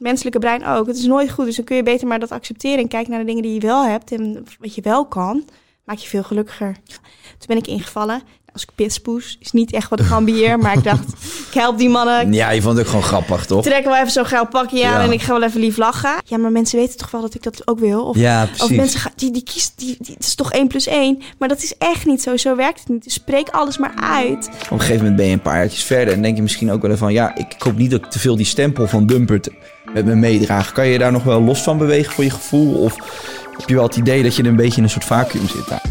Menselijke brein ook. Het is nooit goed, dus dan kun je beter maar dat accepteren en kijken naar de dingen die je wel hebt en wat je wel kan. Maak je veel gelukkiger. Toen ben ik ingevallen. Als ik pitspoes, is niet echt wat ik ambieer, maar ik dacht, ik help die mannen. Ja, je vond het ook gewoon grappig, toch? Trek wel even zo'n geil pakje aan Ja. en ik ga wel even lief lachen. Ja, maar mensen weten toch wel dat ik dat ook wil? Of, Ja, of precies. mensen gaan, die, die die, die, het is toch één plus één. Maar dat is echt niet zo. Zo werkt het niet. Dus spreek alles maar uit. Op een gegeven moment ben je een paar jaartjes verder en denk je misschien ook wel van... ja, ik hoop niet dat ik te veel die stempel van Dumpert met me meedraag. Kan je daar nog wel los van bewegen voor je gevoel? Of heb je wel het idee dat je er een beetje in een soort vacuüm zit daar?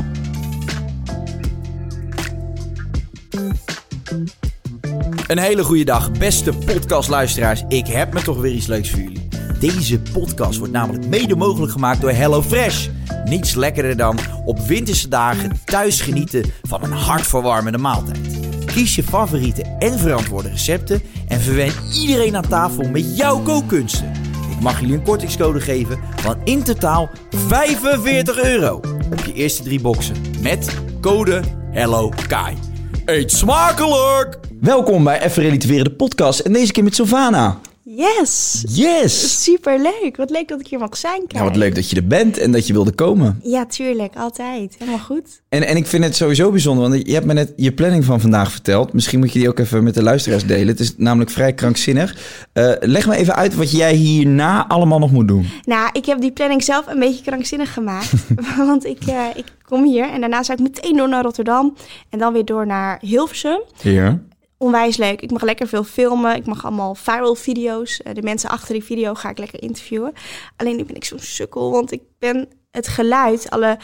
Een hele goede dag, beste podcastluisteraars. Ik heb me toch weer iets leuks voor jullie. Deze podcast wordt namelijk mede mogelijk gemaakt door HelloFresh. Niets lekkerder dan op winterse dagen thuis genieten van een hartverwarmende maaltijd. Kies je favoriete en verantwoorde recepten en verwen iedereen aan tafel met jouw kookkunsten. Ik mag jullie een kortingscode geven van in totaal 45 euro op je eerste drie boxen met code HELLOKAI. Eet smakelijk! Welkom bij Even de podcast en deze keer met Sylvana. Yes! Yes! Super leuk. Wat leuk dat ik hier mag zijn. Ja, Kai. wat leuk dat je er bent en dat je wilde komen. Ja, tuurlijk. Altijd. Helemaal goed. En, en ik vind het sowieso bijzonder, want je hebt me net je planning van vandaag verteld. Misschien moet je die ook even met de luisteraars delen. Het is namelijk vrij krankzinnig. Eh, leg me even uit wat jij hierna allemaal nog moet doen. Nou, ik heb die planning zelf een beetje krankzinnig gemaakt. want ik, eh, ik kom hier en daarna zou ik meteen door naar Rotterdam. En dan weer door naar Hilversum. Hier. Onwijs leuk. Ik mag lekker veel filmen. Ik mag allemaal viral video's. Eh, de mensen achter die video ga ik lekker interviewen. Alleen nu ben ik zo'n sukkel, want ik ben het geluid, alle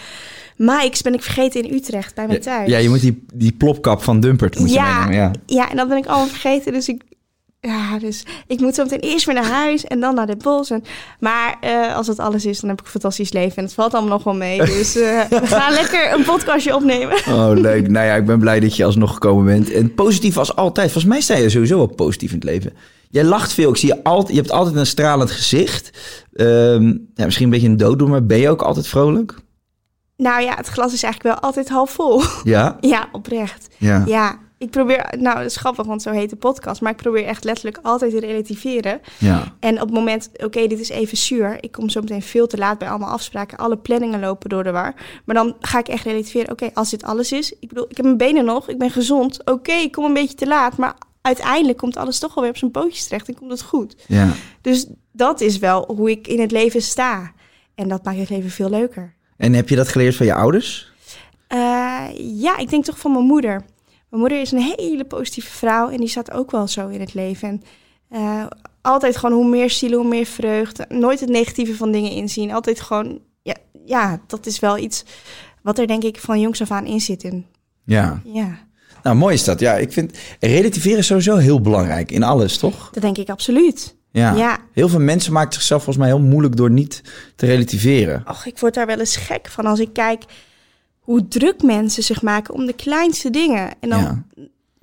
mics ben ik vergeten in Utrecht bij mijn thuis. Ja, je moet die, die plopkap van Dumpert moet je ja, meenemen. Ja. ja, en dat ben ik allemaal vergeten. Dus ik, ja, dus ik moet zo meteen eerst weer naar huis en dan naar de bos. En, maar eh, als dat alles is, dan heb ik een fantastisch leven. En het valt allemaal nog wel mee. Dus eh, we gaan lekker een podcastje opnemen. Oh, leuk. nou ja, ik ben blij dat je alsnog gekomen bent. En positief als altijd. Volgens mij sta je sowieso wel positief in het leven. Jij lacht veel. Ik zie je altijd. Je hebt altijd een stralend gezicht. Ehm, ja, misschien een beetje een dooddoen, maar ben je ook altijd vrolijk? Nou ja, het glas is eigenlijk wel altijd half vol. Ja. ja, oprecht. Ja. Ja, ik probeer, nou dat is grappig, want zo heet de podcast. Maar ik probeer echt letterlijk altijd te relativeren. Ja. En op het moment, oké, dit is even zuur. Ik kom zo meteen veel te laat bij allemaal afspraken. Alle planningen lopen door de war. Maar dan ga ik echt relativeren. Oké, als dit alles is. Ik bedoel, ik heb mijn benen nog. Ik ben gezond. Oké, ik kom een beetje te laat. Maar uiteindelijk komt alles toch alweer op zijn pootjes terecht. En komt het goed. Ja. Dus dat is wel hoe ik in het leven sta. En dat maakt het leven veel leuker. En heb je dat geleerd van je ouders? Eh, ja, ik denk toch van mijn moeder. Mijn moeder is een hele positieve vrouw en die staat ook wel zo in het leven. En eh, altijd gewoon hoe meer zielen, hoe meer vreugde. Nooit het negatieve van dingen inzien. Altijd gewoon, ja, ja, dat is wel iets wat er denk ik van jongs af aan in zit. En, Ja. ja, Nou, mooi is dat. Ja, ik vind relativeren is sowieso heel belangrijk in alles, toch? dat denk ik absoluut. Ja. Ja. Heel veel mensen maken zichzelf volgens mij heel moeilijk door niet te relativeren. Och, ik word daar wel eens gek van als ik kijk hoe druk mensen zich maken om de kleinste dingen. En dan, Ja.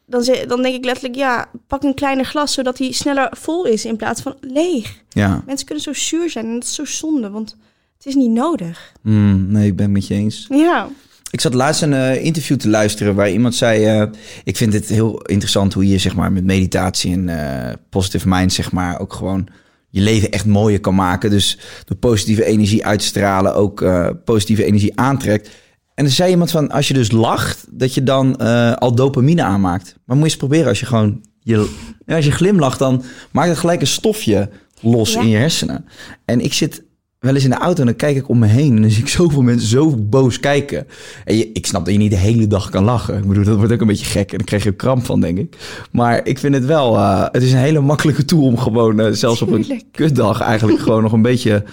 dan, dan denk ik letterlijk, ja, pak een kleiner glas zodat hij sneller vol is in plaats van leeg. Ja. Mensen kunnen zo zuur zijn en dat is zo zonde, want het is niet nodig. Hmm, nee, ik ben het met je eens. Ja, Ik zat laatst een eh, interview te luisteren waar iemand zei... eh, ik vind het heel interessant hoe je zeg maar, met meditatie en eh, positive mind... zeg maar, ook gewoon je leven echt mooier kan maken. Dus door positieve energie uit te stralen ook positieve energie aantrekt. En er zei iemand van, als je dus lacht, dat je dan eh, al dopamine aanmaakt. Maar moet je eens proberen als je gewoon... Je, als je glimlacht, dan maakt het gelijk een stofje los Ja. in je hersenen. En ik zit wel eens in de auto en dan kijk ik om me heen en dan zie ik zoveel mensen zo boos kijken. En je, ik snap dat je niet de hele dag kan lachen. Ik bedoel, dat wordt ook een beetje gek en dan krijg je er kramp van, denk ik. Maar ik vind het wel, eh, het is een hele makkelijke tool om gewoon, eh, zelfs op een kutdag, eigenlijk gewoon nog een beetje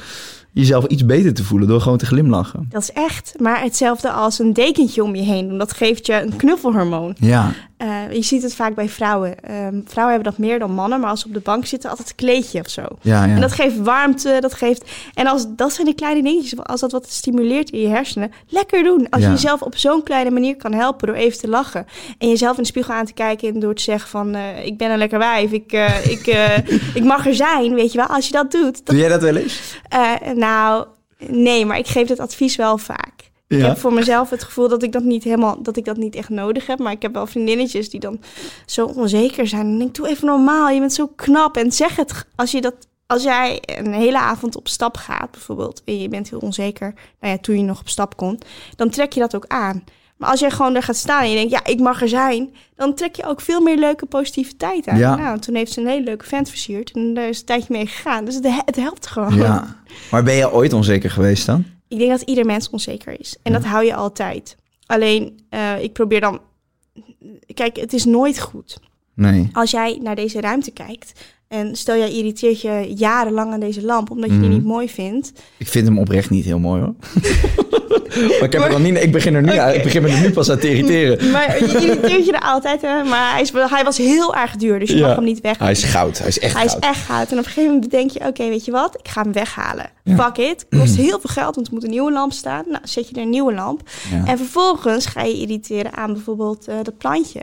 jezelf iets beter te voelen door gewoon te glimlachen. Dat is echt. Maar hetzelfde als een dekentje om je heen doen. Dat geeft je een knuffelhormoon. Ja, Eh, je ziet het vaak bij vrouwen. Ehm, vrouwen hebben dat meer dan mannen. Maar als ze op de bank zitten, altijd een kleedje of zo. ja, ja. En dat geeft warmte, dat geeft... En als, dat zijn de kleine dingetjes. Als dat wat stimuleert in je hersenen, lekker doen. Als Ja. je jezelf op zo'n kleine manier kan helpen door even te lachen. En jezelf in de spiegel aan te kijken en door te zeggen van... eh, ik ben een lekker wijf, ik, eh, ik, ik mag er zijn, weet je wel. Als je dat doet. Dat, Doe jij dat wel eens? nou, nee, maar ik geef dit advies wel vaak. Ik heb voor mezelf het gevoel dat ik dat niet helemaal, dat ik dat niet echt nodig heb. Maar ik heb wel vriendinnetjes die dan zo onzeker zijn. En ik denk, doe even normaal. Je bent zo knap. En zeg het als je dat, als jij een hele avond op stap gaat, bijvoorbeeld, en je bent heel onzeker. Nou ja, toen je nog op stap kon, dan trek je dat ook aan. Maar als jij gewoon daar gaat staan en je denkt, ja, ik mag er zijn, dan trek je ook veel meer leuke positiviteit aan. Ja. Nou, toen heeft ze een hele leuke vent versierd en daar is een tijdje mee gegaan. Dus het, het helpt gewoon. Ja. Maar ben je ooit onzeker geweest dan? Ik denk dat ieder mens onzeker is. En dat hou je altijd. Alleen, eh, ik probeer dan... Kijk, het is nooit goed. Nee. Als jij naar deze ruimte kijkt... en stel jij irriteert je jarenlang aan deze lamp... omdat je Mhm. die niet mooi vindt... Ik vind hem oprecht niet heel mooi hoor. maar ik, heb er niet, ik, begin er nu, ik begin me er nu pas aan te irriteren. Maar je irriteert je er altijd, hè? Maar hij, is, hij was heel erg duur, dus je Ja. mag hem niet weg. Hij is goud. Hij is echt Hij is goud. echt goud. En op een gegeven moment denk je, oké, weet je wat? Ik ga hem weghalen. Ja. Fuck it. Kost heel veel geld, want er moet een nieuwe lamp staan. Nou, zet je er een nieuwe lamp. Ja. En vervolgens ga je irriteren aan bijvoorbeeld eh, dat plantje.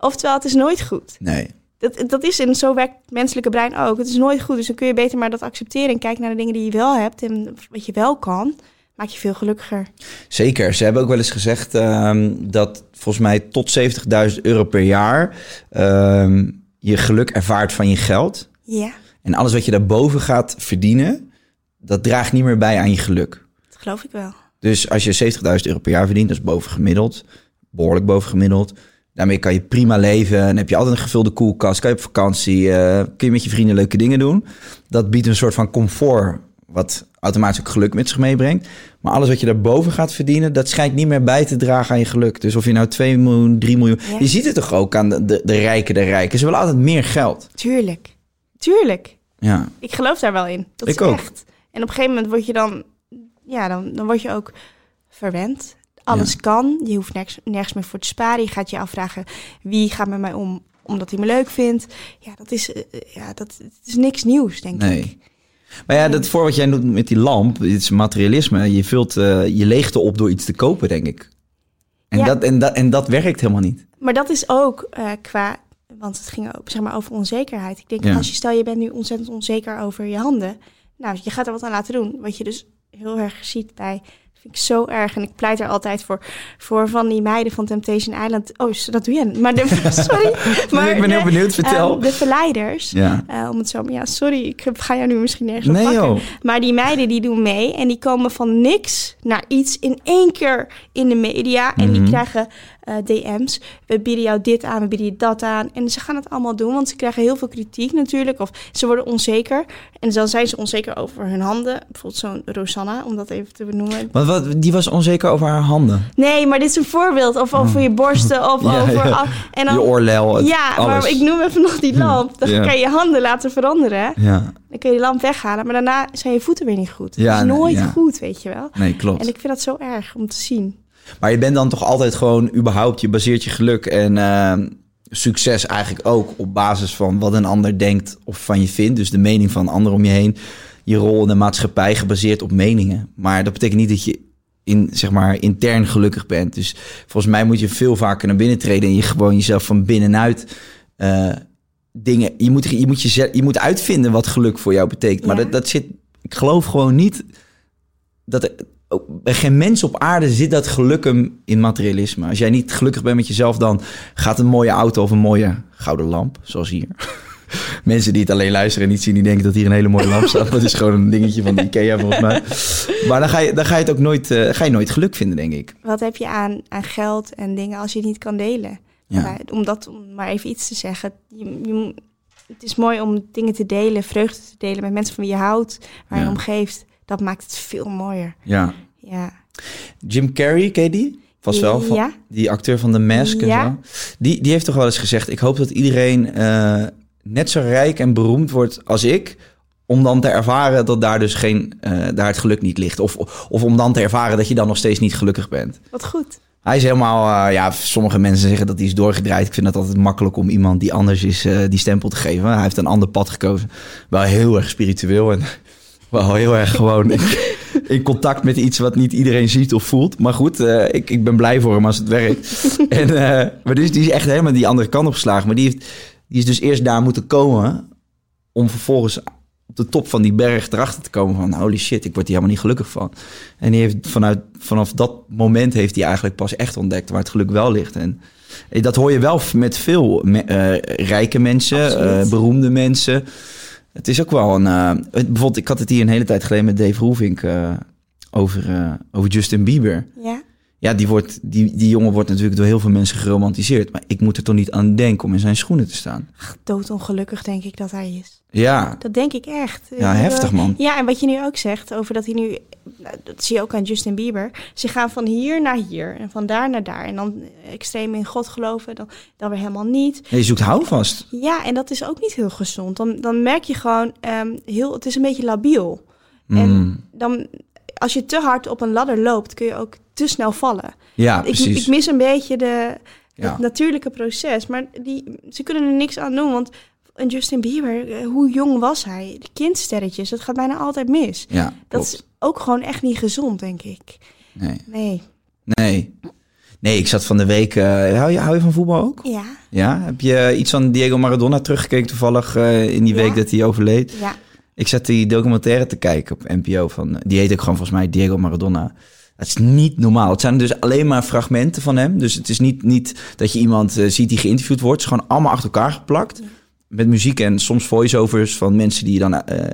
Oftewel, het is nooit goed. Nee. Dat, dat is en zo werkt het menselijke brein ook. Het is nooit goed, dus dan kun je beter maar dat accepteren... en kijken naar de dingen die je wel hebt en wat je wel kan. Maak je veel gelukkiger. Zeker. Ze hebben ook wel eens gezegd ehm, dat volgens mij tot 70.000 euro per jaar ehm, je geluk ervaart van je geld. Ja, En alles wat je daarboven gaat verdienen, dat draagt niet meer bij aan je geluk. dat geloof ik wel. Dus als je 70.000 euro per jaar verdient, dat is boven gemiddeld, behoorlijk boven gemiddeld. Daarmee kan je prima leven en heb je altijd een gevulde koelkast, kan je op vakantie, eh, kun je met je vrienden leuke dingen doen. Dat biedt een soort van comfort, wat automatisch ook geluk met zich meebrengt. Maar alles wat je daarboven gaat verdienen, dat schijnt niet meer bij te dragen aan je geluk. Dus of je nou 2 miljoen, 3 miljoen... Ja. Je ziet het toch ook aan de, de, de rijken, de rijken. Ze willen altijd meer geld. Tuurlijk. Tuurlijk. Ja, Ik geloof daar wel in. Dat Ik is ook. echt. En op een gegeven moment word je dan, ja, dan, dan word je ook verwend. Alles kan. Je hoeft nergens, nergens meer voor te sparen. Je gaat je afvragen wie gaat met mij om omdat hij me leuk vindt. Ja, dat is, eh, eh, ja, dat het is niks nieuws, denk Nee. ik. Maar ja, dat voor wat jij doet met die lamp, dit is materialisme. Je vult eh, je leegte op door iets te kopen, denk ik. En, Ja. dat, en, dat, en dat werkt helemaal niet. Maar dat is ook qua, want het ging ook zeg maar over onzekerheid. Ik denk Ja. als je stel je bent nu ontzettend onzeker over je handen, nou je gaat er wat aan laten doen. Wat je dus heel erg ziet bij, vind ik zo erg. En ik pleit er altijd voor, voor van die meiden van Temptation Island. Oh, dat doe je. Maar de, sorry. Maar ik ben heel benieuwd, vertel. ehm, de verleiders. Ja. eh, om het zo, ja, sorry, ik ga jou nu misschien nergens op Nee pakken. joh. Maar die meiden die doen mee en die komen van niks naar iets in één keer in de media. En die Mhm. krijgen eh, DM's. We bieden jou dit aan, we bieden je dat aan. En ze gaan het allemaal doen, want ze krijgen heel veel kritiek natuurlijk. Of ze worden onzeker. En dan zijn ze onzeker over hun handen. Bijvoorbeeld zo'n Rosanna, om dat even te benoemen. Want wat, die was onzeker over haar handen. Nee, maar dit is een voorbeeld. Of over je borsten, of. Ja, over... ja. En dan, je oorlel, het- ja, alles. maar ik noem even nog die lamp. Dan Ja. kan je je handen laten veranderen. Ja, Dan kun je die lamp weghalen, maar daarna zijn je voeten weer niet goed. Ja, dat is nooit goed, weet je wel. nee, klopt. En ik vind dat zo erg om te zien. Maar je bent dan toch altijd gewoon überhaupt, je baseert je geluk en eh, succes eigenlijk ook op basis van wat een ander denkt of van je vindt. Dus de mening van anderen om je heen. Je rol in de maatschappij gebaseerd op meningen. Maar dat betekent niet dat je in, zeg maar, intern gelukkig bent. Dus volgens mij moet je veel vaker naar binnen treden en je gewoon jezelf van binnenuit eh, dingen. Je moet, je, moet je, je moet uitvinden wat geluk voor jou betekent. Maar Ja. dat, dat zit, ik geloof gewoon niet dat bij geen mens op aarde zit dat geluk hem in materialisme. Als jij niet gelukkig bent met jezelf, dan gaat een mooie auto of een mooie gouden lamp, zoals hier. Mensen die het alleen luisteren en niet zien, die denken dat hier een hele mooie lamp staat. Het is gewoon een dingetje van de Ikea volgens mij. Maar dan ga je, dan ga je het ook nooit, eh, ga je nooit geluk vinden, denk ik. Wat heb je aan, aan geld en dingen als je het niet kan delen? Ja. Maar om dat, om maar even iets te zeggen. Je, je het is mooi om dingen te delen, vreugde te delen met mensen van wie je houdt, waar Ja. je om geeft. Dat maakt het veel mooier. Ja. Ja. Jim Carrey, ken je die? Vast wel, van, Ja. die acteur van The Mask en Ja. zo. Die, die heeft toch wel eens gezegd... ik hoop dat iedereen eh, net zo rijk en beroemd wordt als ik... om dan te ervaren dat daar dus geen, eh, daar het geluk niet ligt. Of, of om dan te ervaren dat je dan nog steeds niet gelukkig bent. Wat goed. Hij is helemaal... eh, ja, sommige mensen zeggen dat hij is doorgedraaid. Ik vind het altijd makkelijk om iemand die anders is die stempel te geven. Hij heeft een ander pad gekozen. Wel heel erg spiritueel en wel heel erg gewoon... in, in contact met iets wat niet iedereen ziet of voelt. Maar goed, eh, ik, ik ben blij voor hem als het werkt. en, eh, maar dus die is echt helemaal die andere kant opgeslagen. Maar die, heeft, die is dus eerst daar moeten komen... om vervolgens op de top van die berg erachter te komen van... holy shit, ik word hier helemaal niet gelukkig van. En die heeft vanuit, vanaf dat moment heeft hij eigenlijk pas echt ontdekt... waar het geluk wel ligt. En eh, dat hoor je wel met veel me- rijke mensen, beroemde mensen... Het is ook wel een... eh, het- bijvoorbeeld, ik had het hier een hele tijd geleden met Dave Roelvink... eh, over, eh, over Justin Bieber. Ja. Ja, die, wordt, die, die jongen wordt natuurlijk door heel veel mensen geromantiseerd. Maar ik moet er toch niet aan denken om in zijn schoenen te staan. Doodongelukkig denk ik dat hij is. Ja, Dat denk ik echt. Ja, Eh, heftig, man. Ja, en wat je nu ook zegt over dat hij nu, dat zie je ook aan Justin Bieber. Ze gaan van hier naar hier en van daar naar daar. En dan extreem in God geloven, dan, dan weer helemaal niet. je zoekt houvast. Ja, en dat is ook niet heel gezond. Dan, dan merk je gewoon, ehm, heel, het is een beetje labiel. Mm. En dan, als je te hard op een ladder loopt, kun je ook te snel vallen. Ja, ik, precies. ik mis een beetje de, Ja. het natuurlijke proces. Maar die, ze kunnen er niks aan doen, want een Justin Bieber, eh, hoe jong was hij? De kindsterretjes, dat gaat bijna altijd mis. ja, Dat is ook gewoon echt niet gezond, denk ik. Nee. Nee. nee. Nee, ik zat van de week... eh, hou, je, hou je van voetbal ook? Ja, Ja? Heb je iets van Diego Maradona teruggekeken toevallig eh, in die Ja. week dat hij overleed? ja. Ik zat die documentaire te kijken op NPO van... Die heet ook gewoon volgens mij Diego Maradona. Het is niet normaal. Het zijn dus alleen maar fragmenten van hem. Dus het is niet, niet dat je iemand ziet die geïnterviewd wordt. Het is gewoon allemaal achter elkaar geplakt. Met muziek en soms voiceovers van mensen die je dan eh,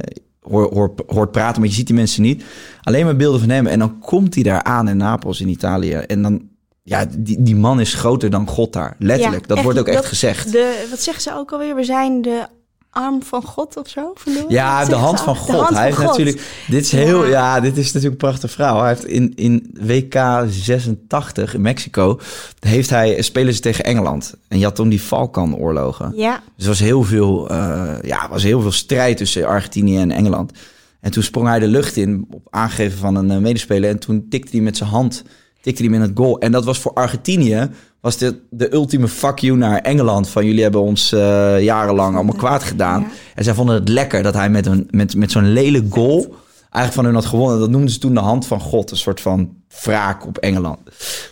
hoor, hoor, hoort praten. Maar je ziet die mensen niet. Alleen maar beelden van hem. En dan komt hij daar aan in Napels in Italië. En dan... Ja, die, die man is groter dan God daar. Letterlijk. Ja, dat echt, wordt ook echt dat- gezegd. De, wat zeggen ze ook alweer? We zijn de arm van God of zo? verloren? Ja, de hand van? God. Hand hij van heeft God. natuurlijk. Dit is heel. Ja. Ja. dit is natuurlijk een prachtige verhaal. Hij heeft in, in WK 86 in Mexico. Heeft hij, spelen ze tegen Engeland. En je had toen die Falkan-oorlogen. Ja, Dus er was heel veel, eh, ja, was heel veel strijd tussen Argentinië en Engeland. En toen sprong hij de lucht in op aangeven van een eh, medespeler. En toen tikte hij met zijn hand tikte hij in het goal. En dat was voor Argentinië was de, de ultieme fuck you naar Engeland. Van jullie hebben ons eh, jarenlang allemaal kwaad gedaan. Ja. En zij vonden het lekker dat hij met, een, met, met zo'n lelijk goal eigenlijk van hun had gewonnen. Dat noemden ze toen de hand van God. Een soort van wraak op Engeland.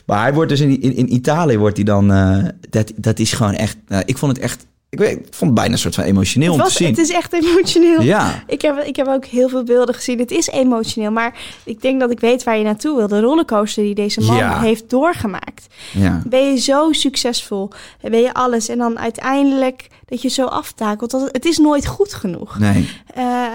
Maar hij wordt dus in, in, in Italië wordt hij dan... eh, dat, dat is gewoon echt... nou, ik vond het echt... Ik, weet, ik vond het bijna een soort van emotioneel het, om te zien. het is echt emotioneel. Ja. Ik heb, ik heb ook heel veel beelden gezien. Het is emotioneel, maar ik denk dat ik weet waar je naartoe wil. De rollercoaster die deze man Ja. heeft doorgemaakt. Ja. Ben je zo succesvol, ben je alles en dan uiteindelijk dat je zo aftakelt. Dat het, het is nooit goed genoeg. Nee. Eh,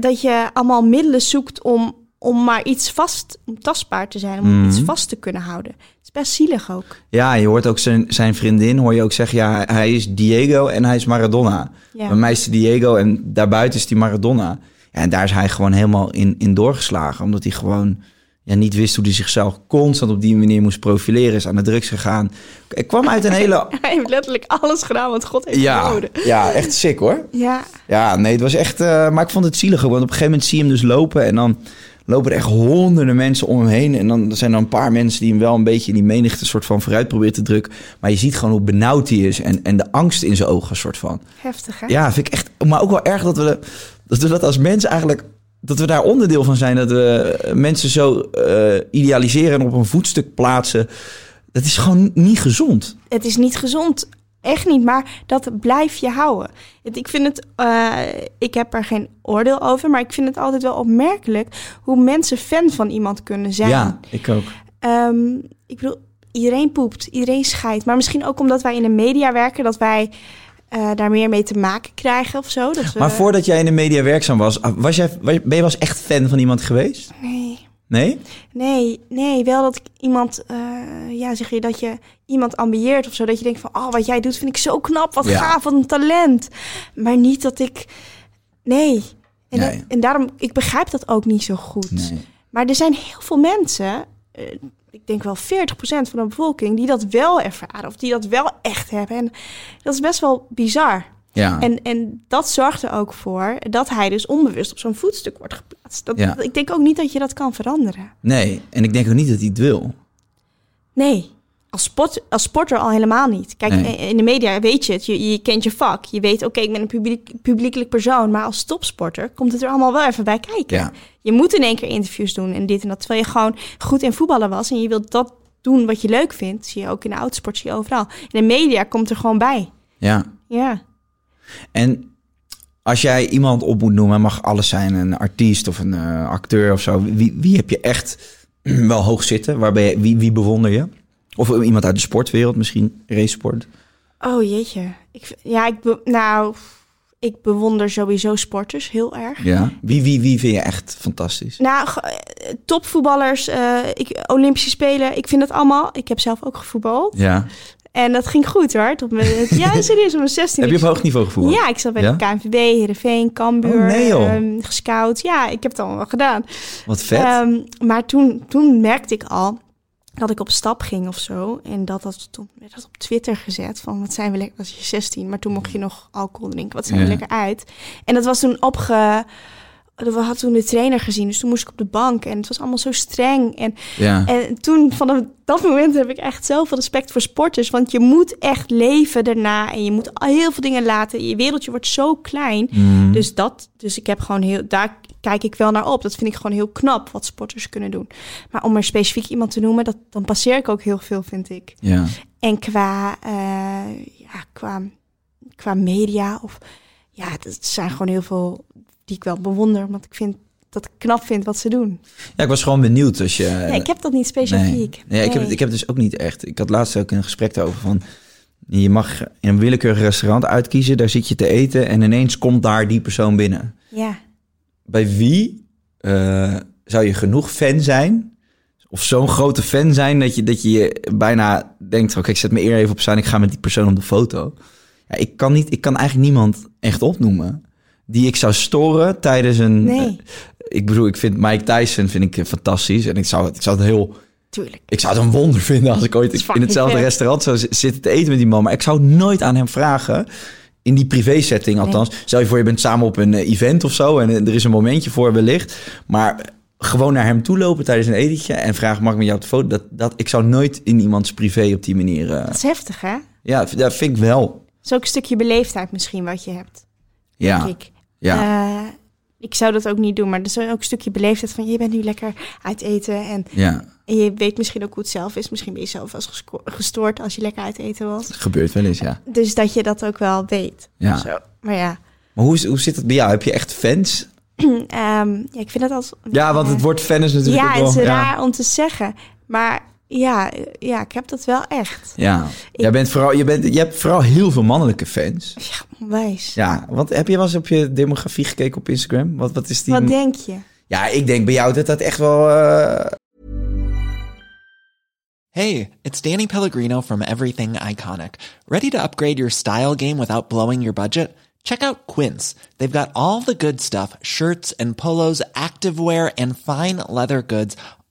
dat je allemaal middelen zoekt om, om maar iets vast, om tastbaar te zijn, om Mhm. iets vast te kunnen houden. Het is best zielig ook. Ja, je hoort ook zijn, zijn vriendin, hoor je ook zeggen, ja, hij is Diego en hij is Maradona. Ja. Bij mij is Diego en daarbuiten is hij Maradona. Ja, en daar is hij gewoon helemaal in, in doorgeslagen, omdat hij gewoon ja, niet wist hoe hij zichzelf constant op die manier moest profileren, is aan de drugs gegaan. Ik kwam uit een hele... Hij heeft letterlijk alles gedaan wat God heeft Ja, ja, echt sick hoor. Ja, Ja, nee, het was echt... eh, maar ik vond het zielig, ook, want op een gegeven moment zie je hem dus lopen... en dan lopen er echt honderden mensen om hem heen... en dan zijn er een paar mensen die hem wel een beetje in die menigte... soort van vooruit proberen te drukken. Maar je ziet gewoon hoe benauwd hij is... en, en de angst in zijn ogen, soort van. heftig hè? Ja, vind ik echt... Maar ook wel erg dat we dat, we dat als mensen eigenlijk... dat we daar onderdeel van zijn... dat we mensen zo eh, idealiseren en op een voetstuk plaatsen... Dat is gewoon niet gezond. Het is niet gezond. Echt niet, maar dat blijf je houden. Ik vind het, eh, ik heb er geen oordeel over, maar ik vind het altijd wel opmerkelijk hoe mensen fan van iemand kunnen zijn. Ja, ik ook. Ehm, ik bedoel, iedereen poept, iedereen scheidt. Maar misschien ook omdat wij in de media werken, dat wij eh, daar meer mee te maken krijgen of zo. Dat we, Maar voordat jij in de media werkzaam was, was jij, ben je wel eens echt fan van iemand geweest? Nee, Nee? nee, nee. Wel dat ik iemand, eh, ja, zeg je dat je iemand ambieert of zo. Dat je denkt van, oh, wat jij doet vind ik zo knap, wat Ja. gaaf, wat een talent. Maar niet dat ik, nee. En, Nee. dat- en daarom, ik begrijp dat ook niet zo goed. Nee. Maar er zijn heel veel mensen, eh, ik denk wel 40% van de bevolking, die dat wel ervaren. Of die dat wel echt hebben. En dat is best wel bizar. Ja. En, en dat zorgt er ook voor dat hij dus onbewust op zo'n voetstuk wordt geplaatst. Dat, Ja. Ik denk ook niet dat je dat kan veranderen. nee. En ik denk ook niet dat hij het wil. Nee, als, sport, als sporter al helemaal niet. Kijk, Nee. in de media weet je het. Je, je kent je vak. Je weet, oké, ik ben een publiek, publiekelijk persoon. Maar als topsporter komt het er allemaal wel even bij kijken. Ja. Je moet in één keer interviews doen en dit en dat. Terwijl je gewoon goed in voetballen was. En je wilt dat doen wat je leuk vindt. Zie je ook in de autosport, zie je overal. In de media komt er gewoon bij. Ja. Ja. En als jij iemand op moet noemen, mag alles zijn, een artiest of een eh, acteur of zo. Wie, wie heb je echt wel hoog zitten? Waar ben je, wie, wie bewonder je? Of iemand uit de sportwereld, misschien racesport? Oh jeetje. Ik, ja, ik, be- nou, ik bewonder sowieso sporters heel erg. Ja. Wie, wie, wie vind je echt fantastisch? Nou, eh, topvoetballers, eh, ik, Olympische Spelen, ik vind dat allemaal. Ik heb zelf ook gevoetbald. Ja. En dat ging goed hoor. Tot mijn, ja, serieus, op mijn 16. Heb je op hoog niveau gevoerd? Ja, ik zat bij Ja? de KNVB, Heerenveen, Cambuur, Oh, nee, ehm, gescout. Ja, ik heb het allemaal wel gedaan. Wat vet. Ehm, maar toen, toen merkte ik al dat ik op stap ging of zo. En dat dat toen werd dat op Twitter gezet van wat zijn we lekker, was je 16, maar toen mocht je nog alcohol drinken. Wat zijn we lekker uit. En dat was toen opge we hadden toen de trainer gezien, dus toen moest ik op de bank en het was allemaal zo streng. En, ja. en toen, vanaf dat moment, heb ik echt zoveel respect voor sporters. Want je moet echt leven daarna en je moet heel veel dingen laten. Je wereldje wordt zo klein. Mm. Dus, dat, dus ik heb gewoon heel, daar kijk ik wel naar op. Dat vind ik gewoon heel knap wat sporters kunnen doen. Maar om er specifiek iemand te noemen, dat, dan passeer ik ook heel veel, vind ik. ja. En qua, eh, ja, qua, qua media of ja, het zijn gewoon heel veel die ik wel bewonder, want ik vind dat ik knap vind wat ze doen. ja, ik was gewoon benieuwd als je... nee, ik heb dat niet Nee. specifiek. Nee, ik, heb, Nee. ik heb dus ook niet echt. Ik had laatst ook een gesprek daarover van. Je mag in een willekeurig restaurant uitkiezen, daar zit je te eten en ineens komt daar die persoon binnen. Ja, Bij wie eh, zou je genoeg fan zijn? Of zo'n grote fan zijn dat je, dat je bijna denkt: oké, ik zet me eer even op zijn, ik ga met die persoon op de foto. Ja, ik, kan niet, ik kan eigenlijk niemand echt opnoemen die ik zou storen tijdens een. nee, ik bedoel, ik vind Mike Tyson vind ik eh, fantastisch en ik zou, ik zou het heel tuurlijk. ik zou het een wonder vinden als ik ooit in hetzelfde vet. restaurant zou zitten te eten met die man. Maar ik zou nooit aan hem vragen. In die privé-setting althans. Stel je voor, je bent samen op een eh, event of zo. En eh, er is een momentje voor wellicht. Maar gewoon naar hem toe lopen tijdens een etentje. En vragen, mag ik met jou op de foto? Dat, dat, ik zou nooit in iemands privé op die manier... eh, Dat is heftig, hè? ja, dat vind ik wel. Dat is ook een stukje beleefdheid misschien wat je hebt, Ja, denk ik. ja, Eh, ik zou dat ook niet doen, maar er is ook een stukje beleefdheid van... je bent nu lekker uit eten en, ja. en je weet misschien ook hoe het zelf is. Misschien ben je zelf gesco- gestoord als je lekker uit eten was. Het gebeurt wel eens, ja. Dus dat je dat ook wel weet. ja. Zo. Maar ja, Maar hoe, is- hoe zit het bij jou? Heb je echt fans? ehm, ja, ik vind dat als... Ja, want het woord fan is natuurlijk Ja, wel... het is ja. raar om te zeggen. Maar ja, ja, ik heb dat wel echt. Ja, Jij bent vooral, je, bent, je hebt vooral heel veel mannelijke fans. Ja, onwijs. Ja, want heb je wel eens op je demografie gekeken op Instagram? Wat, wat is die? Wat denk je? Ja, ik denk bij jou dat dat echt wel... eh, Hey, it's Danny Pellegrino from Everything Iconic. Ready to upgrade your style game without blowing your budget? Check out Quince. They've got all the good stuff shirts and polos, activewear, and fine leather goods,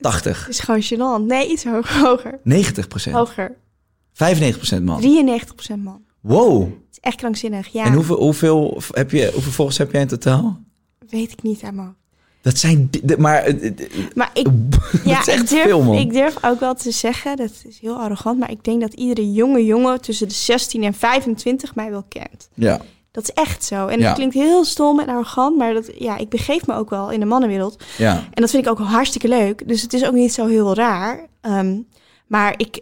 80, Het is gewoon gênant. Nee, iets hoger. Hoger. 90%, Hoger. 95% man. 93% man. Wow. Het is echt krankzinnig. Ja, En hoeveel, hoeveel, heb je, hoeveel volgers heb jij in totaal? weet ik niet helemaal. Dat zijn... Maar... eh, Maar ik, dat ja, ik, durf, veel, man. ik durf ook wel te zeggen, dat is heel arrogant, maar ik denk dat iedere jonge jongen tussen de 16 en 25 mij wel kent. Ja. Dat is echt zo. En Ja. het klinkt heel stom en arrogant, maar dat, ja, ik begeef me ook wel in de mannenwereld. Ja. En dat vind ik ook hartstikke leuk. Dus het is ook niet zo heel raar. Ehm, maar ik,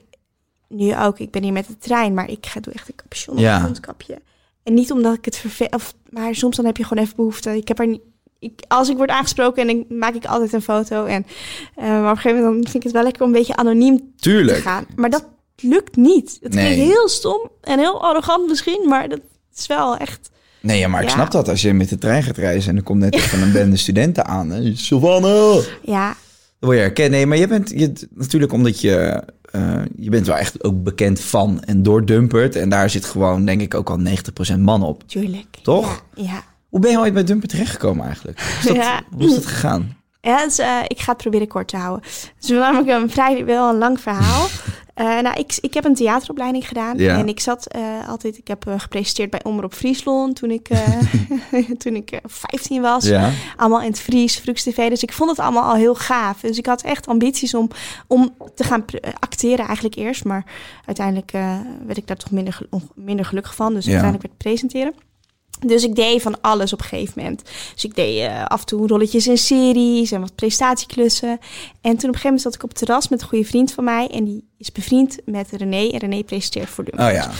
nu ook, ik ben hier met de trein, maar ik ga doe echt een capuchon of Ja. een mondkapje. En niet omdat ik het vervel, of, maar soms dan heb je gewoon even behoefte. Ik heb er niet, ik, als ik word aangesproken en dan maak ik altijd een foto. En, eh, maar op een gegeven moment dan vind ik het wel lekker om een beetje anoniem Tuurlijk. te gaan. Maar dat lukt niet. Het Nee. klinkt heel stom en heel arrogant misschien, maar dat is wel echt... Nee, ja, maar ik Ja. snap dat als je met de trein gaat reizen en er komt net even een bende studenten aan. Hè? Savannah! Ja, Dan word je herkend. Nee, maar je bent je, natuurlijk omdat je... eh, je bent wel echt ook bekend van en door Dumpert. En daar zit gewoon, denk ik, ook al 90% man op. tuurlijk. Toch? Ja, ja. Hoe ben je ooit bij Dumpert terechtgekomen eigenlijk? Hoe is dat, Ja. hoe is dat gegaan? Ja, dus, eh, ik ga het proberen kort te houden. Het is namelijk een vrij wel een lang verhaal. Eh, nou, ik, ik heb een theateropleiding gedaan. Ja. En ik zat eh, altijd... Ik heb eh, gepresenteerd bij Omroep Friesland toen ik, toen ik eh, 15 was. Ja. Allemaal in het Fries, Frux TV. Dus ik vond het allemaal al heel gaaf. Dus ik had echt ambities om, om te gaan acteren eigenlijk eerst. Maar uiteindelijk werd ik daar toch minder, minder gelukkig van. Dus Ja. uiteindelijk werd presenteren. Dus ik deed van alles op een gegeven moment. Dus ik deed eh, af en toe rolletjes in series en wat prestatieklussen. En toen op een gegeven moment zat ik op het terras met een goede vriend van mij. En die is bevriend met René. En René presenteert voor Dumpert. Oh ja.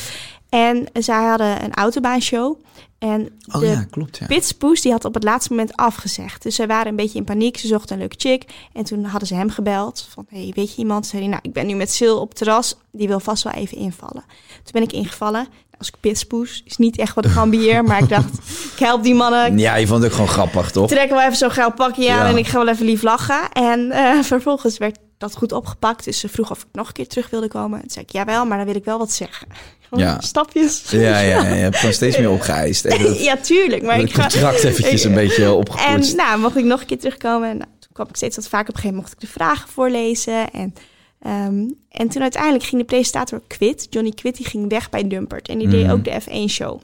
En zij hadden een autobaanshow. En Oh de ja, klopt. Ja. Pitspoes die had op het laatste moment afgezegd. Dus zij waren een beetje in paniek. Ze zochten een leuke chick. En toen hadden ze hem gebeld. Van, hey, weet je iemand? Zei hij, nou, ik ben nu met Sil op het terras. Die wil vast wel even invallen. Toen ben ik ingevallen. Als ik pitspoes is niet echt wat ik ambieer. maar ik dacht, ik help die mannen. Ja, je vond het ook gewoon grappig, toch? Ik trek wel even zo'n geil pakje aan en ik ga wel even lief lachen. En eh, vervolgens werd dat goed opgepakt. Dus ze vroeg of ik nog een keer terug wilde komen. Toen zei ik, jawel, maar dan wil ik wel wat zeggen. Ja. Stapjes. Ja, ja, ja, je hebt steeds meer opgeëist. Dat, ja, tuurlijk. Maar ik ga... contract eventjes een beetje opgepoetst. En nou, mocht ik nog een keer terugkomen. En, nou, toen kwam ik steeds wat vaker. Op een gegeven moment mocht ik de vragen voorlezen. En, ehm, en toen uiteindelijk ging de presentator Quit, Johnny Quit, die ging weg bij Dumpert. En die deed Mhm. ook de F1-show.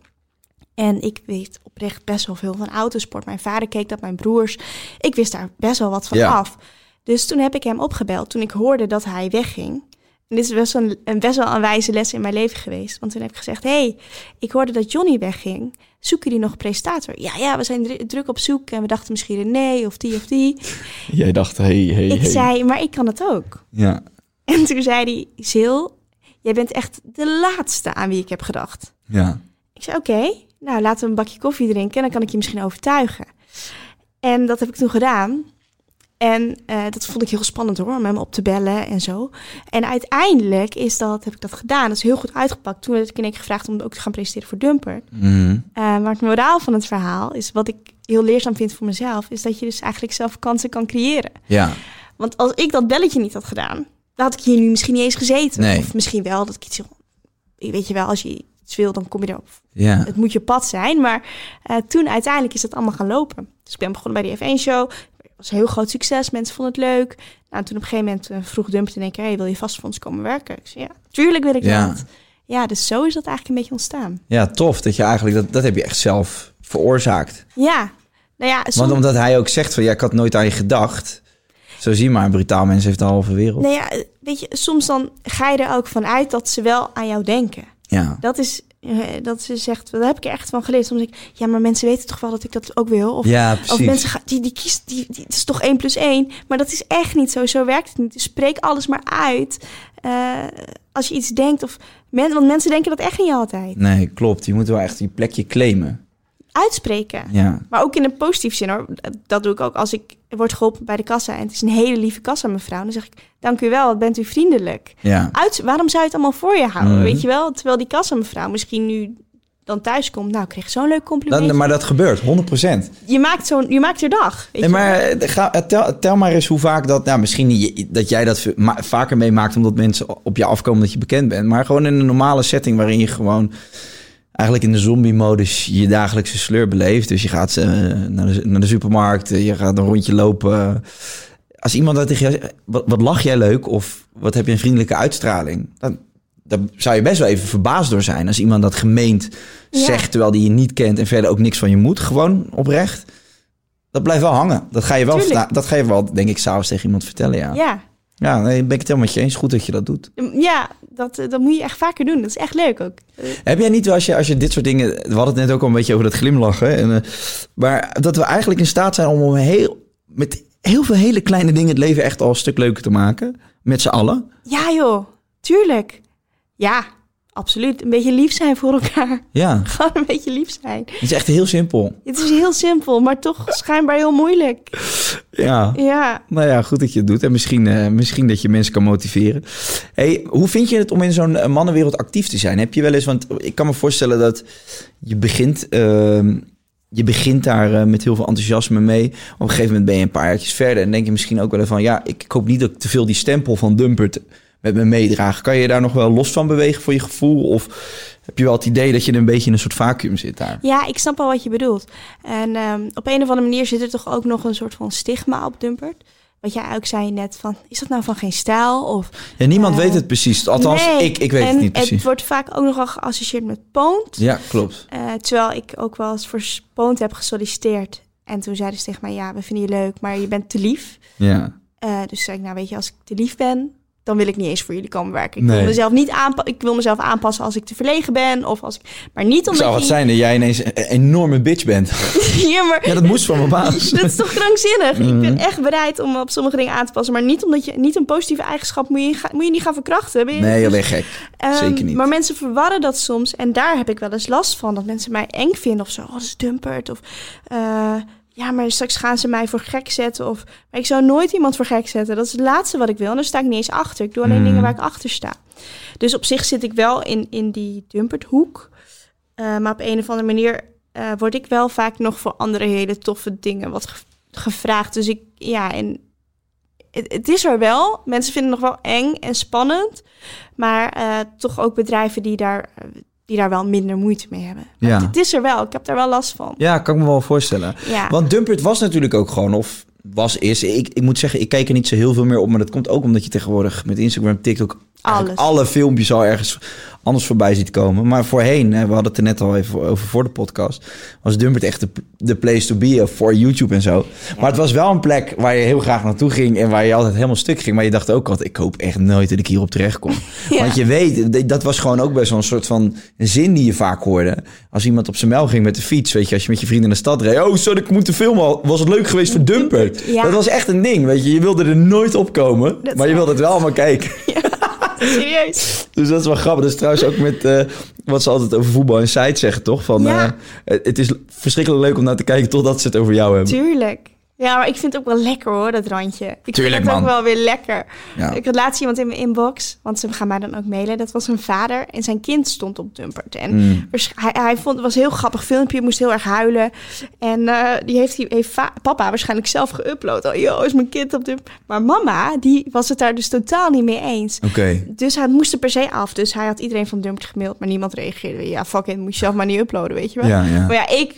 En ik weet oprecht best wel veel van autosport. Mijn vader keek dat, mijn broers. Ik wist daar best wel wat van Ja. af. Dus toen heb ik hem opgebeld toen ik hoorde dat hij wegging. En dit is best wel een, een best wel een wijze les in mijn leven geweest. Want toen heb ik gezegd, hey, ik hoorde dat Johnny wegging. Zoeken jullie nog een presentator? Ja, ja, we zijn dru- druk op zoek. En we dachten misschien René of die of die. Jij dacht, hey, hey, Ik hey. zei, maar ik kan het ook. Ja. En toen zei hij, Sil, jij bent echt de laatste aan wie ik heb gedacht. Ja. Ik zei, oké, nou laten we een bakje koffie drinken en dan kan ik je misschien overtuigen. En dat heb ik toen gedaan. En eh, dat vond ik heel spannend hoor, om hem op te bellen en zo. En uiteindelijk is dat, heb ik dat gedaan. Dat is heel goed uitgepakt. Toen werd ik in één keer gevraagd om ook te gaan presenteren voor Dumper. Mhm. Eh, maar het moraal van het verhaal is, wat ik heel leerzaam vind voor mezelf, is dat je dus eigenlijk zelf kansen kan creëren. Ja. Want als ik dat belletje niet had gedaan, dan had ik hier nu misschien niet eens gezeten. Nee. Of misschien wel dat ik iets... Weet je wel, als je iets wil, dan kom je erop. Ja. Het moet je pad zijn. Maar eh, toen uiteindelijk is het allemaal gaan lopen. Dus ik ben begonnen bij die F1-show. Was een heel groot succes. Mensen vonden het leuk. Nou, toen op een gegeven moment eh, vroeg Dumpert in één keer... Hey, wil je vast voor ons komen werken? Ik zei, ja, tuurlijk wil ik Ja. dat. Ja, dus zo is dat eigenlijk een beetje ontstaan. ja, tof dat je eigenlijk, dat, dat heb je echt zelf veroorzaakt. Ja, nou ja, soms... Want omdat hij ook zegt van, ja, ik had nooit aan je gedacht. Zo zie je maar, brutaal mens heeft de halve wereld. Nou ja, weet je, soms dan ga je er ook van uit dat ze wel aan jou denken. Ja. Dat is, dat ze zegt, daar heb ik er echt van geleerd. Soms denk ik, ja, maar mensen weten toch wel dat ik dat ook wil? Of, Ja, of mensen gaan, die, die kiest, die, die, het is toch 1 plus 1. Maar dat is echt niet zo. Zo werkt het niet. Dus spreek alles maar uit. eh, als je iets denkt. Of men, want mensen denken dat echt niet altijd. Nee, klopt. Je moet wel echt je plekje claimen. Uitspreken. Ja. Maar ook in een positieve zin hoor. Dat doe ik ook als ik word geholpen bij de kassa. En het is een hele lieve kassa mevrouw. Dan zeg ik, dank u wel, wat bent u vriendelijk. Ja. Uit, waarom zou je het allemaal voor je houden? Mhm. Weet je wel? Terwijl die kassa mevrouw misschien nu dan thuis komt. Nou, ik kreeg zo'n leuk compliment. Dan, maar dat gebeurt, 100%. je, maakt zo'n, je maakt er dag. Weet Nee, je maar eh, ga, eh, tel, tel maar eens hoe vaak dat... Nou, misschien dat jij dat vaker meemaakt... omdat mensen op je afkomen dat je bekend bent. Maar gewoon in een normale setting waarin je gewoon... eigenlijk in de zombie-modus je dagelijkse sleur beleeft. Dus je gaat eh, naar, de, naar de supermarkt, eh, je gaat een rondje lopen. Als iemand dat tegen jou zegt, wat, wat lach jij leuk? Of wat heb je een vriendelijke uitstraling? Dan, dan zou je best wel even verbaasd door zijn... als iemand dat gemeend Ja. zegt... terwijl die je niet kent en verder ook niks van je moet. Gewoon oprecht. Dat blijft wel hangen. Dat ga je wel, dat ga je wel denk ik, s'avonds tegen iemand vertellen, ja. Ja, Ja, nee, ben ik het helemaal met je eens. Goed dat je dat doet. ja dat, eh, dat moet je echt vaker doen. Dat is echt leuk ook. Eh, Heb jij niet, als je, als je dit soort dingen... We hadden het net ook al een beetje over dat glimlachen. En, eh, maar dat we eigenlijk in staat zijn om om heel, met heel veel hele kleine dingen... het leven echt al een stuk leuker te maken. Met z'n allen. Ja joh, tuurlijk. Ja, Absoluut. Een beetje lief zijn voor elkaar. Ja, Gewoon een beetje lief zijn. het is echt heel simpel. Het is heel simpel, maar toch schijnbaar heel moeilijk. Ja. Ja. Nou ja, goed dat je het doet. En misschien, eh, misschien dat je mensen kan motiveren. Hey, hoe vind je het om in zo'n eh, mannenwereld actief te zijn? Heb je wel eens, want ik kan me voorstellen dat je begint, ehm, je begint daar eh, met heel veel enthousiasme mee. Op een gegeven moment ben je een paar jaartjes verder en denk je misschien ook wel van, ja, ik, ik hoop niet dat ik te veel die stempel van Dumpert met me meedraag. Kan je daar nog wel los van bewegen voor je gevoel? Of heb je wel het idee dat je een beetje in een soort vacuüm zit daar? ja, ik snap al wat je bedoelt. En ehm, op een of andere manier zit er toch ook nog een soort van stigma op Dumpert. Wat jij ook zei net van, is dat nou van geen stijl? Of, Ja, niemand Eh, weet het precies. Althans, Nee. ik, ik weet en het niet het precies. wordt vaak ook nogal geassocieerd met poont. Ja, klopt. Eh, terwijl ik ook wel eens voor poont heb gesolliciteerd. En toen zeiden ze tegen mij, ja, we vinden je leuk, maar je bent te lief. Ja. Eh, dus zei ik, nou weet je, als ik te lief ben, dan wil ik niet eens voor jullie komen werken. Ik Nee. wil mezelf niet aanpa- ik wil mezelf aanpassen als ik te verlegen ben of als ik, maar niet Het omdat zou je zijn dat jij ineens een enorme bitch bent. ja, maar Ja, dat moest van mijn baas. dat is toch krankzinnig. Ik Mhm. ben echt bereid om op sommige dingen aan te passen, maar niet omdat je niet een positieve eigenschap moet je, moet je niet gaan verkrachten. Ben je- Nee, bent gek. Ehm, Zeker niet. Maar mensen verwarren dat soms. En daar heb ik wel eens last van. Dat mensen mij eng vinden of zo. Oh, dat is dumpert. Of eh, ja, maar straks gaan ze mij voor gek zetten. Of maar ik zou nooit iemand voor gek zetten. Dat is het laatste wat ik wil. En daar sta ik niet eens achter. Ik doe alleen Mm. dingen waar ik achter sta. Dus op zich zit ik wel in, in die dumperthoek. Eh, maar op een of andere manier eh, word ik wel vaak nog voor andere hele toffe dingen wat ge- gevraagd. Dus ik, ja, en het, het is er wel. Mensen vinden het nog wel eng en spannend. Maar eh, toch ook bedrijven die daar, die daar wel minder moeite mee hebben. Ja. Het, is er wel. Ik heb daar wel last van. Ja, kan ik me wel voorstellen. Ja. Want Dumpert was natuurlijk ook gewoon, of was, is. Ik, ik moet zeggen, ik kijk er niet zo heel veel meer op. Maar dat komt ook omdat je tegenwoordig met Instagram, TikTok... Alles. alle filmpjes al ergens anders voorbij ziet komen. Maar voorheen, hè, we hadden het er net al even over voor de podcast... was Dumpert echt de, de place to be voor YouTube en zo. Maar het was wel een plek waar je heel graag naartoe ging... en waar je altijd helemaal stuk ging. Maar je dacht ook altijd, ik hoop echt nooit dat ik hierop terecht kom. Ja. Want je weet, dat was gewoon ook best wel een soort van zin die je vaak hoorde. Als iemand op zijn mel ging met de fiets, weet je, als je met je vrienden in de stad reed. Oh, zou ik moeten filmen? Was het leuk geweest voor Dumpert? Ja. Dat was echt een ding, weet je. Je wilde er nooit op komen, maar je wilde het wel allemaal kijken. Serieus. Dus dat is wel grappig. Dat is trouwens ook met eh, wat ze altijd over voetbal en site zeggen, toch? Van, Ja. eh, het is verschrikkelijk leuk om naar te kijken totdat ze het over jou hebben. Tuurlijk. Ja, maar ik vind het ook wel lekker hoor, dat randje. Ik Tuurlijk, vind het ook wel weer lekker. Ja. Ik had laatst iemand in mijn inbox, want ze gaan mij dan ook mailen. Dat was een vader en zijn kind stond op Dumpert. En Mm. hij, hij vond het was een heel grappig filmpje, moest heel erg huilen. En eh, die heeft, die heeft papa waarschijnlijk zelf geüpload. Oh, joh, is mijn kind op Dumpert. Maar mama, die was het daar dus totaal niet mee eens. Oké. Dus hij moest er per se af. Dus hij had iedereen van Dumpert gemaild, maar niemand reageerde. Ja, fuck it, moet je zelf maar niet uploaden, weet je wel. Ja, ja. Maar ja, ik,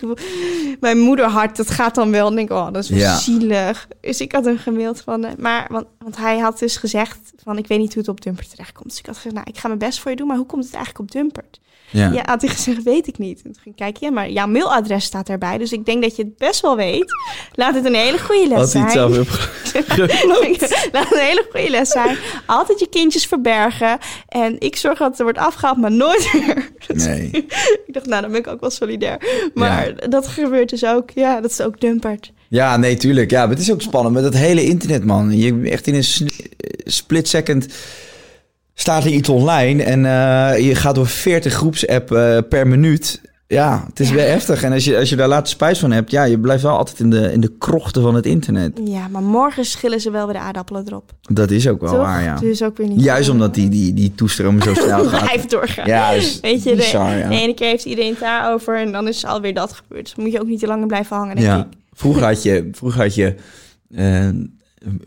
mijn moederhart, dat gaat dan wel. En denk ik, oh, dat is Ja. zielig. Dus ik had hem gemaild van, eh, maar, want, want hij had dus gezegd van, ik weet niet hoe het op Dumpert terechtkomt. Dus ik had gezegd, nou, ik ga mijn best voor je doen, maar hoe komt het eigenlijk op Dumpert? Ja. Ja, had hij gezegd, weet ik niet. En toen ging ik kijken, ja, maar jouw mailadres staat erbij. Dus ik denk dat je het best wel weet. Laat het een hele goede les Had hij zijn. het zelf Laat een hele goede les zijn. Altijd je kindjes verbergen. En ik zorg dat het er wordt afgehaald, maar nooit meer. Nee. ik dacht, nou, dan ben ik ook wel solidair. Maar dat gebeurt dus ook. Ja, dat is ook dumpert. Ja, nee, tuurlijk. Ja, maar het is ook spannend met dat hele internet, man. Je echt in een split second staat er iets online en eh, je gaat door 40 groepsapp eh, per minuut. Ja, het is weer heftig. En als je, als je daar later spijt van hebt, ja, je blijft wel altijd in de, in de krochten van het internet. Ja, maar morgen schillen ze wel weer de aardappelen erop. Dat is ook wel Toch? waar, ja. Dus ook weer niet. Juist omdat die, die, die toestroom zo snel gaat. Blijft doorgaan. Ja, is Weet je, de, bizar, ja. de ene keer heeft iedereen het daarover en dan is alweer dat gebeurd. Dus moet je ook niet te lang blijven hangen, denk Ja, ik. Vroeger had je, vroeger had je eh,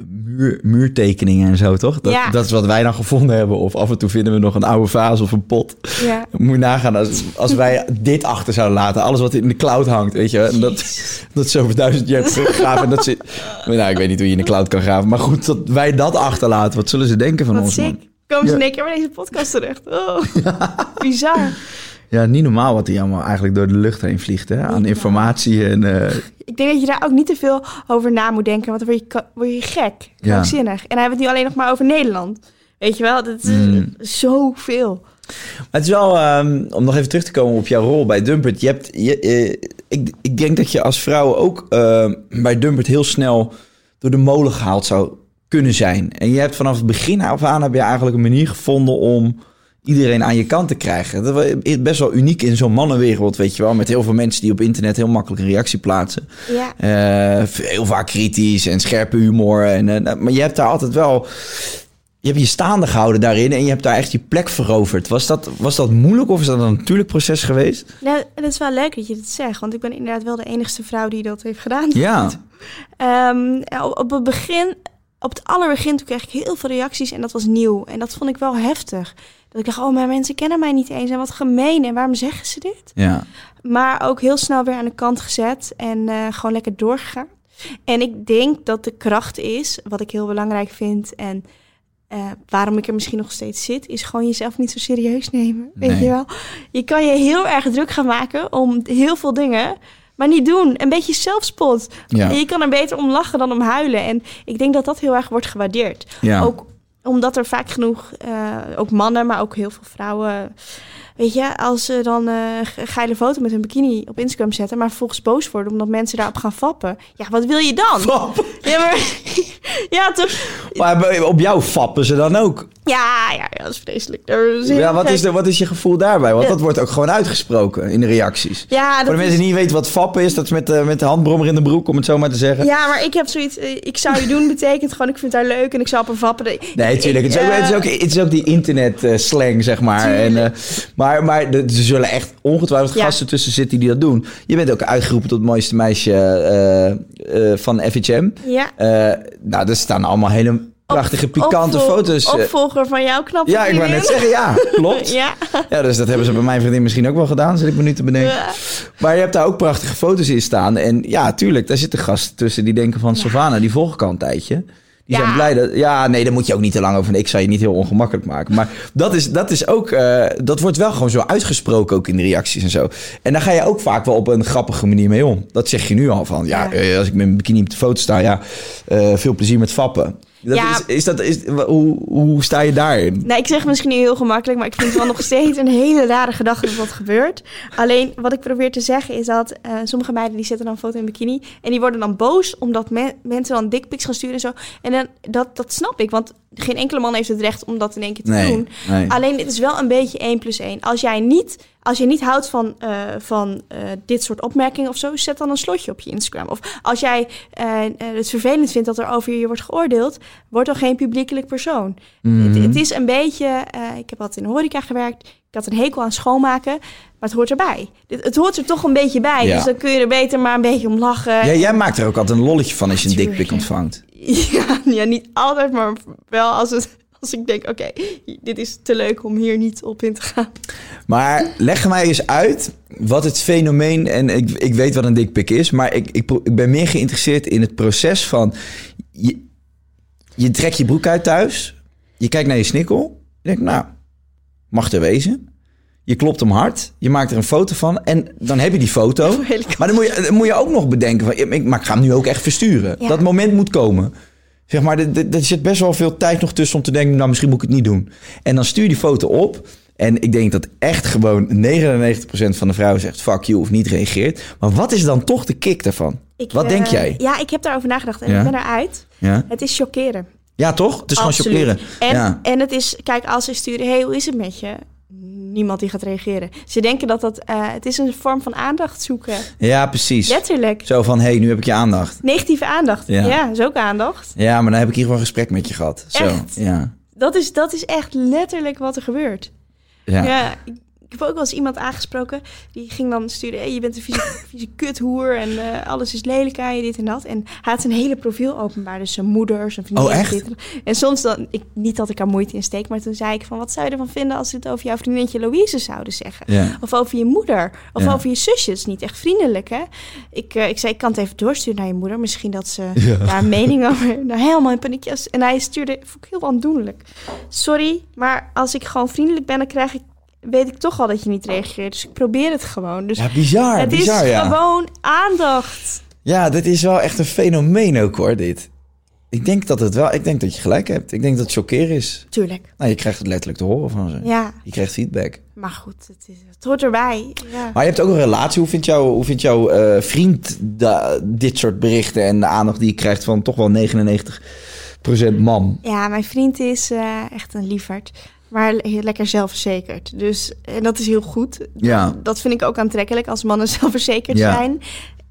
muur, muurtekeningen en zo, toch? Dat, Ja. dat is wat wij dan gevonden hebben. Of af en toe vinden we nog een oude vaas of een pot. Ja. Moet je nagaan als, als wij dit achter zouden laten. Alles wat in de cloud hangt, weet je. En dat, dat ze over duizend jaar teruggraven. En dat ze, nou, ik weet niet hoe je in de cloud kan graven. Maar goed, dat wij dat achterlaten. Wat zullen ze denken van Wat ons, sick. Komen ze Ja. in één keer bij deze podcast terecht. Oh, bizar. Ja, niet normaal wat die allemaal eigenlijk door de lucht heen vliegt. Hè? Aan informatie en... eh, Ik denk dat je daar ook niet te veel over na moet denken, want dan word je, word je gek. Ja. Krankzinnig. En dan hebben we het nu alleen nog maar over Nederland. Weet je wel, dat is Mm. zoveel. Maar het is wel, ehm, om nog even terug te komen op jouw rol bij Dumpert. Je hebt, je, eh, ik, ik denk dat je als vrouw ook eh, bij Dumpert heel snel door de molen gehaald zou kunnen zijn. En je hebt vanaf het begin af aan heb je eigenlijk een manier gevonden om iedereen aan je kant te krijgen. Dat is best wel uniek in zo'n mannenwereld, weet je wel. Met heel veel mensen die op internet heel makkelijk een reactie plaatsen. Ja. Eh, heel vaak kritisch en scherpe humor. En, eh, maar je hebt daar altijd wel... Je hebt je staande gehouden daarin en je hebt daar echt je plek veroverd. Was dat, was dat moeilijk of is dat een natuurlijk proces geweest? Nou, het is wel leuk dat je dit zegt, want ik ben inderdaad wel de enigste vrouw die dat heeft gedaan. Ja. Ehm, op, op het begin, op het allerbegin, toen kreeg ik heel veel reacties en dat was nieuw. En dat vond ik wel heftig. Dat ik dacht, oh, maar mensen kennen mij niet eens en wat gemeen en waarom zeggen ze dit? Ja. Maar ook heel snel weer aan de kant gezet en eh, gewoon lekker doorgegaan. En ik denk dat de kracht is, wat ik heel belangrijk vind en eh, waarom ik er misschien nog steeds zit, is gewoon jezelf niet zo serieus nemen. Weet je wel? Je kan je heel erg druk gaan maken om heel veel dingen, maar niet doen. Een beetje zelfspot. Ja. Je kan er beter om lachen dan om huilen. En ik denk dat dat heel erg wordt gewaardeerd. Ja. Ook omdat er vaak genoeg, eh, ook mannen, maar ook heel veel vrouwen. Weet je, als ze dan eh, een geile foto met een bikini op Instagram zetten, maar vervolgens boos worden omdat mensen daarop gaan fappen. Ja, wat wil je dan? Ja, maar, ja, toch? Maar op jou fappen ze dan ook. Ja, ja, ja, dat is vreselijk. Dat is heel Ja, wat is, de, wat is je gevoel daarbij? Want Ja. dat wordt ook gewoon uitgesproken in de reacties. Ja, Voor dat de is- mensen die niet weten wat fappen is, dat is met, de met de handbrommer in de broek, om het zo maar te zeggen. Ja, maar ik heb zoiets. eh, Ik zou je doen betekent gewoon, ik vind haar leuk en ik zou op haar fappen. Nee, tuurlijk. Het is ook, Eh, het is ook, het is ook die internet-slang, zeg maar. En, eh, maar maar er zullen echt ongetwijfeld Ja. gasten tussen zitten die dat doen. Je bent ook uitgeroepen tot het mooiste meisje eh, eh, van FHM. Ja. Eh, nou, er staan allemaal hele prachtige, pikante opvol- foto's. Opvolger van jouw knappe ja, ik wou net zeggen, ja, klopt. Ja. Ja, dus dat hebben ze bij mijn vriendin misschien ook wel gedaan, zit ik me nu te bedenken. Ja. Maar je hebt daar ook prachtige foto's in staan. En ja, tuurlijk, daar zitten gasten tussen die denken van... Savannah, die volg ik al een tijdje. Die Ja. zijn blij dat... Ja, nee, daar moet je ook niet te lang over. Ik zou je niet heel ongemakkelijk maken. Maar dat is, dat is ook... eh, dat wordt wel gewoon zo uitgesproken ook in de reacties en zo. En daar ga je ook vaak wel op een grappige manier mee om. Dat zeg je nu al van... Ja, Ja. eh, als ik met mijn bikini op de foto sta... Ja, eh, veel plezier met fappen. Dat Ja. is, is dat, is, hoe, hoe sta je daarin? Nou, ik zeg misschien niet heel gemakkelijk, maar ik vind het wel nog steeds een hele rare gedachte dat dat gebeurt. Alleen wat ik probeer te zeggen is dat eh, sommige meiden die zetten dan een foto in bikini en die worden dan boos omdat me- mensen dan dickpics gaan sturen en zo. En dan, dat, dat snap ik, want geen enkele man heeft het recht om dat in één keer te Nee, doen. nee. Alleen het is wel een beetje 1 plus 1. Als jij niet, als je niet houdt van, eh, van eh, dit soort opmerkingen of zo, zet dan een slotje op je Instagram. Of als jij eh, het vervelend vindt dat er over je wordt geoordeeld, word dan geen publiekelijk persoon. Mhm. Het, het is een beetje, ik heb altijd in de horeca gewerkt, ik had een hekel aan schoonmaken, maar het hoort erbij. Het, het hoort er toch een beetje bij, Ja. dus dan kun je er beter maar een beetje om lachen. Ja, jij maakt er ook altijd een lolletje van als je een dikpik ontvangt. Ja, ja, niet altijd, maar wel als, het, als ik denk, oké, dit is te leuk om hier niet op in te gaan. Maar leg mij eens uit wat het fenomeen... en ik, ik weet wat een dikpik is... maar ik, ik, ben meer geïnteresseerd in het proces van... Je, je trekt je broek uit thuis... je kijkt naar je snikkel... je denkt, nou, mag er wezen... Je klopt hem hard, je maakt er een foto van en dan heb je die foto. Maar dan moet je, dan moet je ook nog bedenken van, ik, maar ik ga hem nu ook echt versturen. Ja. Dat moment moet komen. Zeg maar, er- zit best wel veel tijd nog tussen om te denken, nou misschien moet ik het niet doen. En dan stuur je die foto op. En ik denk dat echt gewoon 99% van de vrouwen zegt fuck you of niet reageert. Maar wat is dan toch de kick daarvan? Ik, wat eh, denk jij? Ja, ik heb daarover nagedacht en Ja? ik ben eruit. Ja, Het is chockeren. ja toch? Het is gewoon Absoluut. chockerend. En, Ja. en het is, kijk, als ze sturen, hey, hoe is het met je? Niemand die gaat reageren. Ze denken dat dat, eh, het is een vorm van aandacht zoeken. ja, precies. Letterlijk. Zo van, hé, hey, nu heb ik je aandacht. Negatieve aandacht. Ja. Ja, is ook aandacht. Ja, maar dan heb ik hier gewoon een gesprek met je gehad. Zo, Echt? ja. Dat is, dat is echt letterlijk wat er gebeurt. Ja. Ja, ik, heb ook wel eens iemand aangesproken. Die ging dan sturen, hey, je bent een vieze, vieze kuthoer en eh, alles is lelijk aan je, dit en dat. En hij had zijn hele profiel openbaar. Dus zijn moeder, zijn vriendin. Oh, echt? dit en, en soms dan, ik, niet dat ik er moeite in steek, maar toen zei ik van, wat zou je ervan vinden als ze het over jouw vriendinnetje Louise zouden zeggen? Ja. Of over je moeder. Of Ja. over je zusje. Dat is niet echt vriendelijk, hè? Ik, eh, ik zei, ik kan het even doorsturen naar je moeder. Misschien dat ze Ja. daar een mening over... Nou, helemaal in paniek. En hij stuurde, vond ik heel aandoenlijk. Sorry, maar als ik gewoon vriendelijk ben, dan krijg ik... Weet ik toch al dat je niet reageert. Dus ik probeer het gewoon. Dus Ja, bizar, het bizar, is ja. gewoon aandacht. Ja, dit is wel echt een fenomeen ook hoor, dit. Ik denk dat het wel, ik denk dat je gelijk hebt. Ik denk dat het is. Tuurlijk. Nou, je krijgt het letterlijk te horen van ze. Ja, Je krijgt feedback. maar goed, het, is, het hoort erbij. Ja. Maar je hebt ook een relatie. Hoe vindt, jou, hoe vindt jouw eh, vriend da- dit soort berichten en de aandacht die je krijgt van toch wel 99% man? Ja, mijn vriend is eh, echt een lieverd. Maar le- lekker zelfverzekerd. Dus en dat is heel goed. Ja. Dat vind ik ook aantrekkelijk als mannen zelfverzekerd Ja. zijn.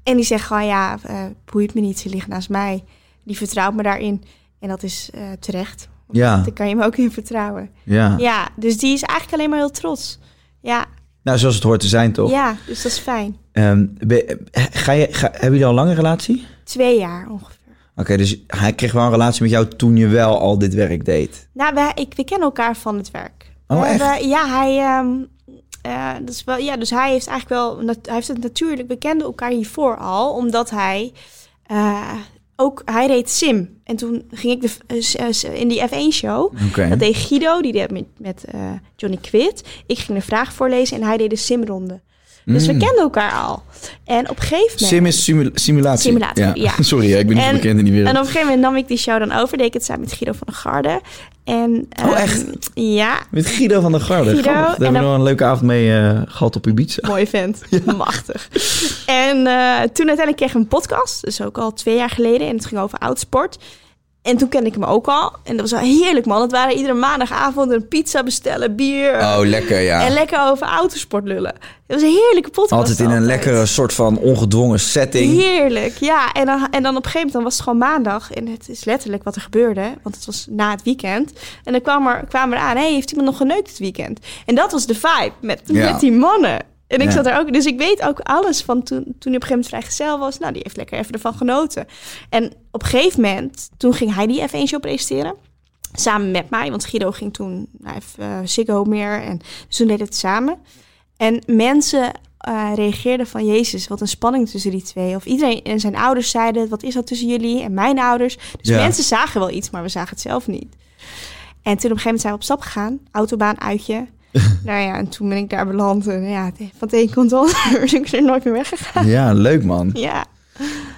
En die zeggen gewoon, ja, eh boeit me niet, ze ligt naast mij. Die vertrouwt me daarin. En dat is eh, terecht. Ja. Daar kan je me ook in vertrouwen. Ja. Ja, dus die is eigenlijk alleen maar heel trots. Ja, Nou, zoals het hoort te zijn, toch? ja dus dat is fijn. Ehm, ben- ga je, ga, hebben jullie al een lange relatie? Twee jaar ongeveer. Oké, dus hij kreeg wel een relatie met jou toen je wel al dit werk deed. Nou, wij, ik, we kennen elkaar van het werk. Oh, We echt? hebben- ja, hij, ehm, eh, dat is wel, ja, dus hij heeft eigenlijk wel, hij heeft het natuurlijk, we kenden elkaar hiervoor al, omdat hij eh, ook, hij reed sim. En toen ging ik de, eh, in die F1-show. Oké. Dat deed Guido, die deed met, met Johnny Quid. Ik ging de vraag voorlezen en hij deed de simronde. Dus we kenden elkaar al. En op een gegeven moment... Mm. Sim is simu- simulatie. Simulatie, ja. Sorry, hè, ik ben niet En- zo bekend in die wereld. En op een gegeven moment nam ik die show dan over. Deed ik het samen met Guido van der Garde. En, Oh, ehm, echt? Ja, Met Guido van der Garde. Guido. Daar en hebben we nog een leuke avond mee eh, gehad op Ibiza. mooi vent. Machtig. En eh, toen uiteindelijk kreeg ik een podcast. Dus ook al twee jaar geleden. En het ging over oudsport. En toen kende ik hem ook al. En dat was wel heerlijk, man. Het waren iedere maandagavond een pizza bestellen, bier. Oh, lekker, ja. En lekker over autosport lullen. Het was een heerlijke podcast. Altijd in een lekkere soort van ongedwongen setting. Heerlijk, ja. En dan, en dan op een gegeven moment dan was het gewoon maandag. En het is letterlijk wat er gebeurde. Want het was na het weekend. En dan kwam er, kwamen er aan. Hé, hey, heeft iemand nog geneukt het weekend? En dat was de vibe met, Ja. met die mannen. En ik Ja. zat er ook... Dus ik weet ook alles van toen, toen hij op een gegeven moment vrijgezel was. Nou, die heeft lekker even ervan genoten. En op een gegeven moment, toen ging hij die F1-show presenteren. Samen met mij, want Guido ging toen naar uh, Ziggo meer. En dus toen deden het samen. En mensen uh, reageerden van... Jezus, wat een spanning tussen die twee. Of iedereen en zijn ouders zeiden... Wat is dat tussen jullie en mijn ouders? Dus Ja. mensen zagen wel iets, maar we zagen het zelf niet. En toen op een gegeven moment zijn we op stap gegaan. Autobaan uitje. nou ja, en toen ben ik daar beland. En ja, van het een komt al. ben ik er nooit meer weggegaan. Ja, leuk man. Ja.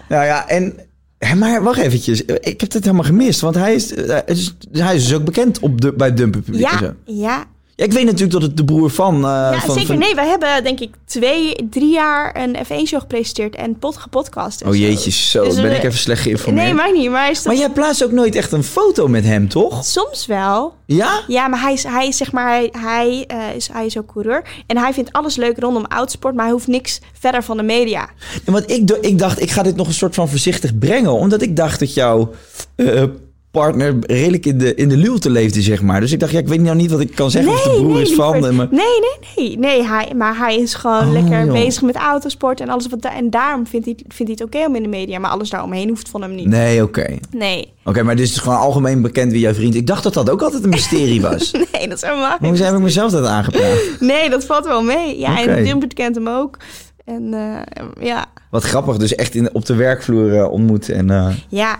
Nou ja, en... Maar wacht eventjes, ik heb het helemaal gemist. Want hij is, eh, is- hij is dus ook bekend op de, bij Dumpen Publiek. Ja, ja, Ja, ik weet natuurlijk dat het de broer van... eh, ja van, zeker. van- Nee, wij hebben denk ik twee, drie jaar een F1-show gepresenteerd en pot gepodcast. en Oh jeetje, zo Dus ben we- ik even slecht geïnformeerd. Nee, maar niet. Maar, is Maar jij plaatst ook nooit echt een foto met hem, toch? Soms wel. Ja? Ja, maar hij is, hij is zeg maar, hij, hij, eh, is, hij is ook coureur. En hij vindt alles leuk rondom oudsport, maar hij hoeft niks verder van de media. Ja, Want ik, ik dacht, ik ga dit nog een soort van voorzichtig brengen. Omdat ik dacht dat jouw eh, partner redelijk in de, in de luwte leefde, zeg maar. Dus ik dacht, ja, ik weet nou niet wat ik kan zeggen of de broer is van. maar- Nee, nee, nee. Nee, hij, maar hij is gewoon Oh, lekker joh. bezig met autosport en alles wat daar. En daarom vindt hij, vindt hij het oké om in de media, maar alles daaromheen hoeft van hem niet. Nee, oké. Nee, Oké, maar dit is gewoon algemeen bekend wie jouw vriend Ik dacht dat dat ook altijd een mysterie was. nee, dat is helemaal Maar hoe niet. heb ik mezelf dat aangepraat? Nee, dat valt wel mee. Ja, en Dumpert kent hem ook. En eh, ja, Wat grappig, dus echt in, op de werkvloer eh, ontmoet. En, eh, ja.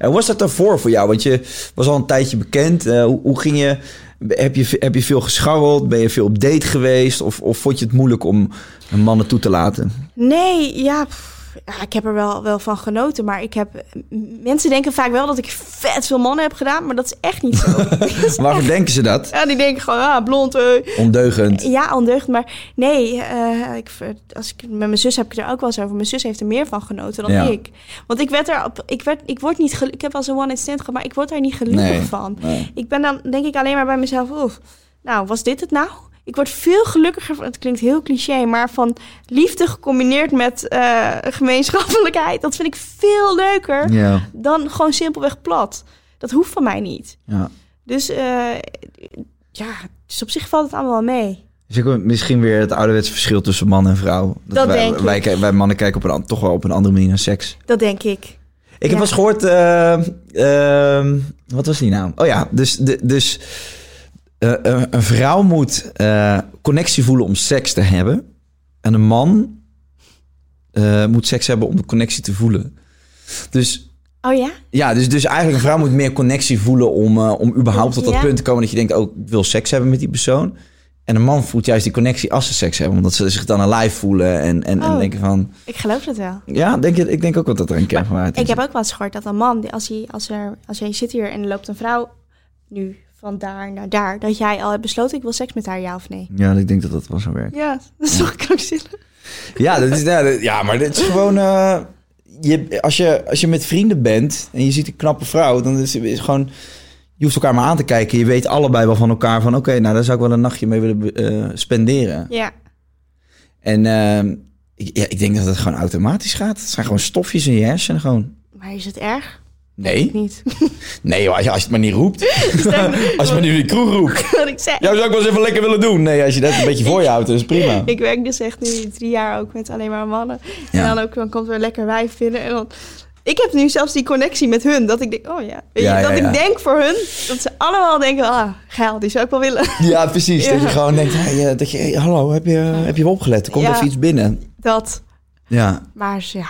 En was dat daarvoor voor jou? Want je was al een tijdje bekend. Eh, hoe, hoe ging je... Heb je, heb je veel gescharreld? Ben je veel op date geweest? Of, of vond je het moeilijk om mannen toe te laten? Nee, ja, ja, ik heb er wel, wel van genoten. Maar ik heb... Mensen denken vaak wel dat ik vet veel mannen heb gedaan, maar dat is echt niet zo. Echt- denken ze dat? Ja, die denken gewoon, ah, blond, eh. Ondeugend. Ja, ondeugend. Maar nee, eh, ik, als ik, met mijn zus heb ik er ook wel eens over. Mijn zus heeft er meer van genoten dan Ja. ik. Want ik werd er, op, ik werd, ik word niet, ik heb wel eens een one night stand gehad, maar ik word daar niet gelukkig Nee, van. nee. Ik ben dan denk ik alleen maar bij mezelf, oef, nou, was dit het nou? Ik word veel gelukkiger, van- het klinkt heel cliché, maar van liefde gecombineerd met eh, gemeenschappelijkheid. Dat vind ik veel leuker dan gewoon simpelweg plat. Dat hoeft van mij niet. ja. Dus eh, ja, dus op zich valt het allemaal wel mee. Dus ook misschien weer het ouderwetse verschil tussen man en vrouw. Dat wij, denk ik. wij, mannen kijken op een, toch wel op een andere manier naar seks. Dat denk ik. Ik heb wel eens gehoord... eh, ehm, wat was die naam? Oh ja, dus... De, dus eh, een- een vrouw moet eh, connectie voelen om seks te hebben. En een man eh, moet seks hebben om de connectie te voelen. Dus Oh ja? ja, dus, dus eigenlijk een vrouw moet meer connectie voelen om, om überhaupt tot dat Ja. punt te komen dat je denkt, oh, ik wil seks hebben met die persoon. En een man voelt juist die connectie als ze seks hebben, omdat ze zich dan alive voelen en, en, en Oh. denken van, Ik geloof het wel. ja, denk, je- ik denk ook wel dat er een kern van waarheid Ik heb ook wel eens gehoord dat een man, als, hij, als, er, als jij zit hier en er loopt een vrouw nu van daar naar daar, dat jij al hebt besloten, ik wil seks met haar, ja of nee? Ja, ik denk dat dat wel zo werkt. Ja, dat is toch krankzinnig? Ja, dat is, ja, dat- ja, maar dit is gewoon, eh, je, als, je, als je met vrienden bent en je ziet een knappe vrouw, dan is het gewoon, je hoeft elkaar maar aan te kijken. Je weet allebei wel van elkaar van... oké, nou, daar zou ik wel een nachtje mee willen eh, spenderen. Ja. En ehm, ik, ja, ik denk dat het gewoon automatisch gaat. Het zijn gewoon stofjes in je hersenen gewoon. Maar is het erg? Nee, Niet. nee joh, als je, als je het maar niet roept. als je maar niet in de kroeg roept. Wat ik zei. Ja, zou ik wel eens even lekker willen doen. Nee, als je dat een beetje voor je houdt, is prima. Ik werk dus echt nu drie jaar ook met alleen maar mannen. Ja. En dan ook dan komt er een lekker wijf binnen. En dan, ik heb nu zelfs die connectie met hun. Dat ik denk, oh ja. Weet Ja, je, ja, dat ja. ik denk voor hun. Dat ze allemaal denken, ah, geil, die zou ik wel willen. Ja, precies. Dat je gewoon denkt, hey, eh, dat je, hey, hallo, heb je, heb je opgelet? Er komt even iets binnen. Dat. Ja, Maar ja,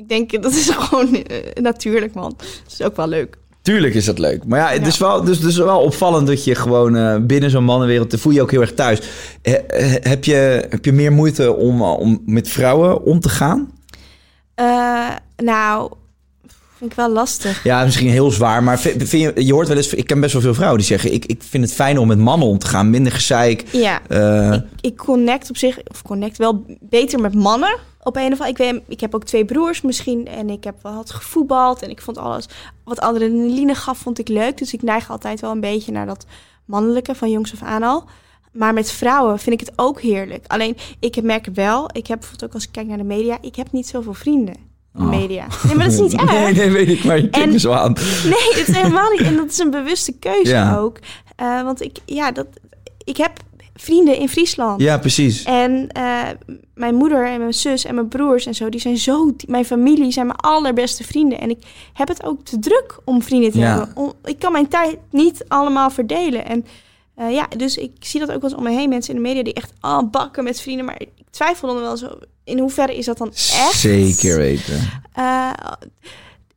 ik denk, dat is gewoon eh, natuurlijk, man. Het is ook wel leuk. tuurlijk is dat leuk. Maar ja, het Ja. is wel, dus, dus wel opvallend dat je gewoon eh, binnen zo'n mannenwereld... voel je je ook heel erg thuis. Heb, je, heb je meer moeite om, eh, om met vrouwen om te gaan? Eh, nou, vind ik wel lastig. Ja, misschien heel zwaar, maar vind, vind je, je hoort wel eens... Ik ken best wel veel vrouwen die zeggen... ik, ik vind het fijn om met mannen om te gaan, minder gezeik. Ja, ik, ik connect op zich, of connect wel beter met mannen. Op een of andere, ik weet, ik heb ook twee broers misschien en ik heb wel wat gevoetbald en ik vond alles wat adrenaline gaf, vond ik leuk. Dus ik neig altijd wel een beetje naar dat mannelijke van jongs af aan al. Maar met vrouwen vind ik het ook heerlijk. Alleen, ik merk wel, ik heb bijvoorbeeld ook als ik kijk naar de media, ik heb niet zoveel vrienden Oh. media. Nee, maar dat is niet erg. nee, nee, weet ik, maar je kijkt me zo aan. Nee, het is helemaal niet. En dat is een bewuste keuze Ja. ook. Eh, want ik, ja, dat, ik heb vrienden in Friesland. Ja, precies. En eh, mijn moeder en mijn zus en mijn broers en zo, die zijn zo... Mijn familie zijn mijn allerbeste vrienden. En ik heb het ook te druk om vrienden te Ja. hebben. Om, ik kan mijn tijd niet allemaal verdelen. En eh, ja, dus ik zie dat ook wel eens om me heen. Mensen in de media die echt al bakken met vrienden. Maar ik twijfel dan wel zo... In hoeverre is dat dan echt? Zeker weten. Eh,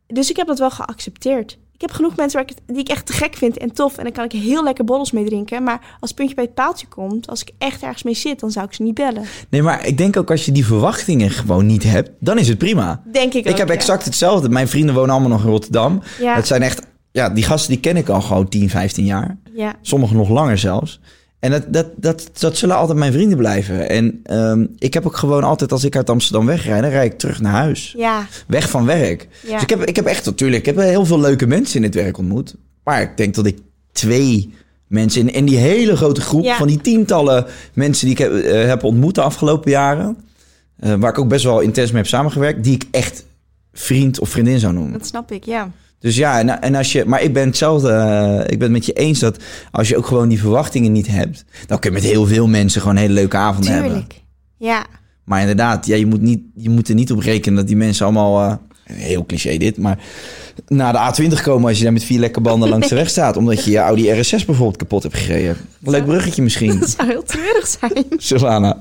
dus ik heb dat wel geaccepteerd. Ik heb genoeg mensen waar ik die ik echt te gek vind en tof. En dan kan ik heel lekker borrels mee drinken. Maar als het puntje bij het paaltje komt, als ik echt ergens mee zit, dan zou ik ze niet bellen. Nee, maar ik denk ook als je die verwachtingen gewoon niet hebt, dan is het prima. Denk ik Ik ook, heb ja. exact hetzelfde. Mijn vrienden wonen allemaal nog in Rotterdam. Ja. Het zijn echt, ja, die gasten die ken ik al gewoon 10, 15 jaar. Ja, Sommigen nog langer zelfs. En dat, dat, dat, dat zullen altijd mijn vrienden blijven. En ehm, ik heb ook gewoon altijd, als ik uit Amsterdam wegrijd, dan rijd ik terug naar huis. ja, Weg van werk. Ja. Dus ik heb, ik heb echt, natuurlijk, ik heb heel veel leuke mensen in het werk ontmoet. Maar ik denk dat ik twee mensen in, in die hele grote groep Ja. van die tientallen mensen die ik heb, eh, heb ontmoet de afgelopen jaren, eh, waar ik ook best wel intens mee heb samengewerkt, die ik echt vriend of vriendin zou noemen. dat snap ik, ja. Dus ja, en, en als je, maar ik ben hetzelfde. eh, ik ben het met je eens dat als je ook gewoon die verwachtingen niet hebt, dan kun je met heel veel mensen gewoon een hele leuke avond hebben. Tuurlijk. Ja, Maar inderdaad, ja, je, moet niet, je moet er niet op rekenen dat die mensen allemaal, eh, heel cliché dit, maar naar de A20 komen als je daar met vier lekke banden langs de weg staat, omdat je je Audi RS6 bijvoorbeeld kapot hebt gereden. Leuk bruggetje misschien, dat zou heel treurig zijn. Sylvana.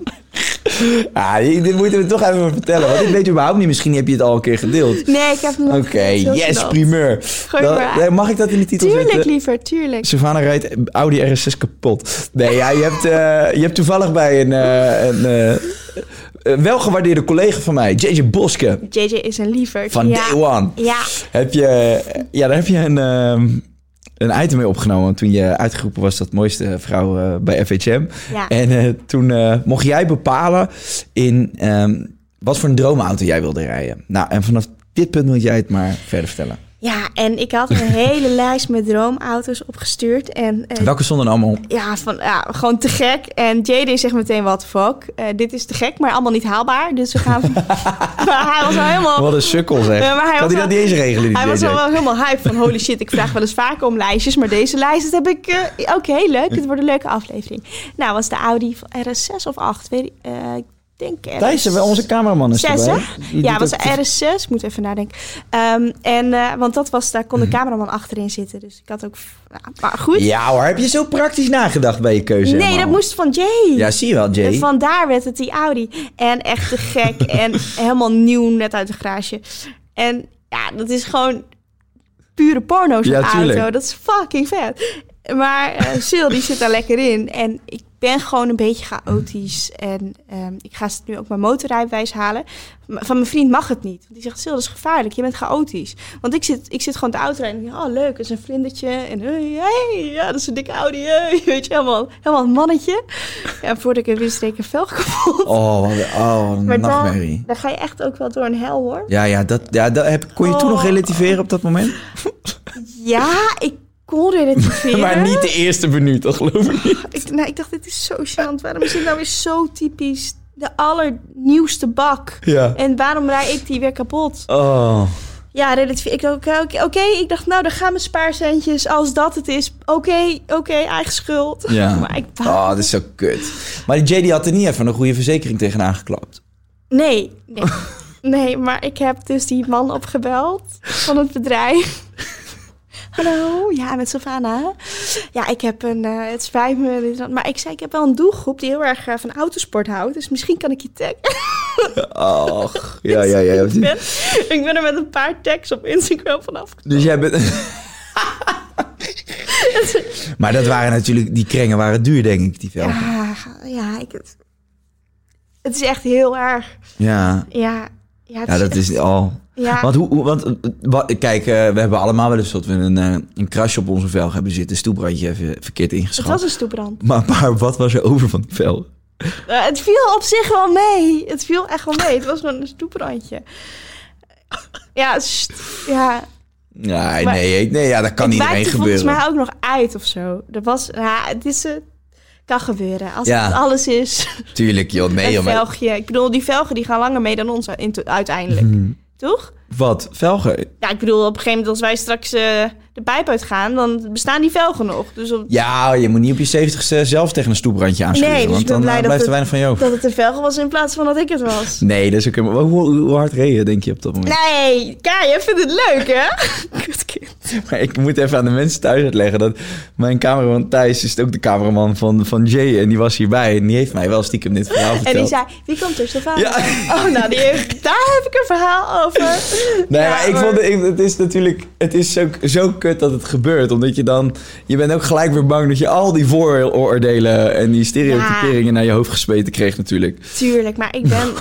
Ah, dit moet je me toch even vertellen, want dit weet je überhaupt niet. Misschien heb je het al een keer gedeeld. Nee, ik heb hem nog Oké, yes, primeur. Dan- nee, mag ik dat in de titel Tuurlijk, zetten? liever, tuurlijk. Savannah rijdt Audi RS6 kapot. Nee, ja, je, hebt, eh, je hebt toevallig bij een, eh, een een welgewaardeerde collega van mij, JJ Boske, JJ is een lieverd. van ja. Day One, Ja, heb je, ja, daar heb je een, ehm, een item mee opgenomen toen je uitgeroepen was tot mooiste vrouw eh, bij FHM. Ja. En eh, toen eh, mocht jij bepalen in ehm, wat voor een droomauto jij wilde rijden. Nou, en vanaf dit punt moet jij het maar verder vertellen. Ja, en ik had een hele lijst met droomauto's opgestuurd. En eh, Welke stonden allemaal op? ja, van, ja, gewoon te gek. En JD zegt meteen, wat fuck. Eh, dit is te gek, maar allemaal niet haalbaar. Dus we gaan... maar hij was al helemaal... Wat een sukkel zeg. Maar hij kan hij dat niet eens regelen, die Hij was al wel helemaal hype van holy shit, ik vraag wel eens vaker om lijstjes, maar deze lijst dat heb ik eh, ook heel leuk. Het wordt een leuke aflevering. Nou, was de Audi van RS6 of 8? Weet ik, eh, ik denk RS. Thijs, wel onze cameraman is Zes, erbij. Die Ja, was ook- de RS6. Ik moet even nadenken. Ehm, en, eh, want dat was, daar kon de cameraman achterin zitten. Dus ik had ook... nou, maar goed. Mhm. Ja hoor, heb je zo praktisch nagedacht bij je keuze? nee, helemaal? dat moest van Jay. Ja, zie je wel, Jay. En vandaar werd het die Audi. En echt te gek. en helemaal nieuw, net uit de garage. En ja, dat is gewoon pure porno zo'n Ja, auto. Dat is fucking vet. Maar eh Sil, die zit daar lekker in. En ik ben gewoon een beetje chaotisch. En ehm, ik ga nu ook mijn motorrijbewijs halen. Van mijn vriend mag het niet. Want die zegt, Sil, dat is gevaarlijk. Je bent chaotisch. Want ik zit, ik zit gewoon te auto rijden. En ik denk, oh, leuk, dat is een vlindertje. En hey, hey, ja, dat is een dikke Audi. Hey. Weet je, helemaal, helemaal een mannetje. Ja, voordat ik het wist, reed ik een velg kapot. Oh, een, oh, een maar nachtmerrie. daar ga je echt ook wel door een hel, hoor. Ja, ja, dat, ja dat heb, kon je toen nog Oh. relativeren op dat moment? Ja, ik kon relativeren. maar niet de eerste minuut, dat geloof ik niet. Ik, nou, ik dacht, dit is zo gênant. Waarom is dit nou weer zo typisch de allernieuwste bak? Ja. En waarom rij ik die weer kapot? Oh. Ja, relatief. Ik dacht, oké. Ik dacht, nou, dan gaan mijn spaarcentjes. Als dat het is, oké, oké, eigen schuld. Ja. Maar ik Oh, dat is zo kut. Maar die JD had er niet even een goede verzekering tegenaan geklapt. Nee, nee. nee, maar ik heb dus die man opgebeld van het bedrijf. Hallo, ja, met Savannah. Ja, ik heb een, eh, het spijt me, maar ik zei, ik heb wel een doelgroep die heel erg eh, van autosport houdt, dus misschien kan ik je taggen. Och, ja, ja, ja. ik, ben, ik ben er met een paar tags op Instagram vanaf. Dus jij bent... maar dat waren natuurlijk, die krengen waren duur, denk ik, die velgen. Ja, ja, ik, het, het is echt heel erg. Ja, Ja, ja dat is al... Ja. Want, hoe, want eh, wat, kijk, eh, we hebben allemaal wel eens dat we een, eh, een krasje op onze velg hebben zitten. Stoelbrandje even verkeerd Het ingeschat. was een stoeprand. Maar, maar wat was er over van die velg? Eh, het viel op zich wel mee. Het viel echt wel mee. Het was gewoon een stoeprandje. Ja, st- ja. Nee, Maar- nee, nee, ja, dat kan iedereen wijkte gebeuren. volgens mij ook nog uit of zo. Er was, ja, het is, kan gebeuren. Als Ja. het alles is, Tuurlijk, joh. Nee, een maar- velgje. Ik bedoel, die velgen die gaan langer mee dan ons in- uiteindelijk. Mhm. Toch? Wat? Velgen? Ja, ik bedoel, op een gegeven moment als wij straks eh, de pijp uitgaan, dan bestaan die velgen nog. Dus op, Ja, je moet niet op je 70ste zelf tegen een stoelbrandje aanschuren. Nee, dus want dan eh, blijft er weinig van je over. dat het een velgen was in plaats van dat ik het was. Nee, dat is ook helemaal... Hoe, hoe, hard reed je, denk je, op dat moment? Nee, Kai, jij vindt het leuk, hè? Kutkind. Maar ik moet even aan de mensen thuis uitleggen dat mijn cameraman Thijs is ook de cameraman van, van Jay. En die was hierbij en die heeft mij wel stiekem dit verhaal verteld. En die zei, wie komt er, Stefan? Ja. Oh, nou, die heeft, daar heb ik een verhaal over. Nee, Ja, maar ik vond ik- het is natuurlijk, het is zo, zo kut dat het gebeurt. Omdat je dan, je bent ook gelijk weer bang dat je al die vooroordelen en die stereotyperingen naar je hoofd gesmeten kreeg natuurlijk. Tuurlijk, maar ik ben...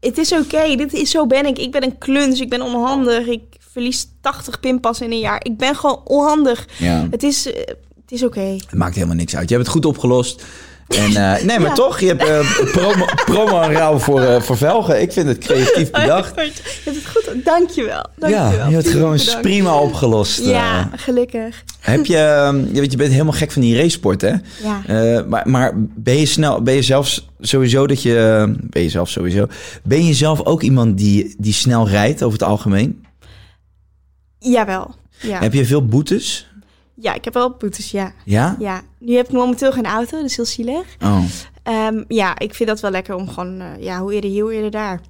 Het is oké, dit is zo ben ik. Ik ben een kluns, ik ben onhandig. Ik verlies 80 pinpassen in een jaar. Ik ben gewoon onhandig. Ja. Het is, eh, het is oké. Het maakt helemaal niks uit. Je hebt het goed opgelost. En, eh, nee, maar Ja. toch, je hebt eh, promo, promo en ruil voor, eh, voor velgen. Ik vind het creatief bedacht. Je hebt het goed, dankjewel. dankjewel. Ja, je hebt het gewoon Bedankt. prima opgelost. Ja, gelukkig. heb je, eh, je, weet, je bent helemaal gek van die racesport, hè? Ja. Maar, maar ben je snel, ben je zelf sowieso dat je, ben je zelf sowieso, ben je zelf ook iemand die, die snel rijdt over het algemeen? Jawel. Ja. Heb je veel boetes? Ja, ik heb wel boetes, ja. Ja? ja. Nu heb ik momenteel geen auto, dat is heel zielig. Oh. Ehm, ja, ik vind dat wel lekker om gewoon, eh, ja, hoe eerder hier, hoe eerder daar.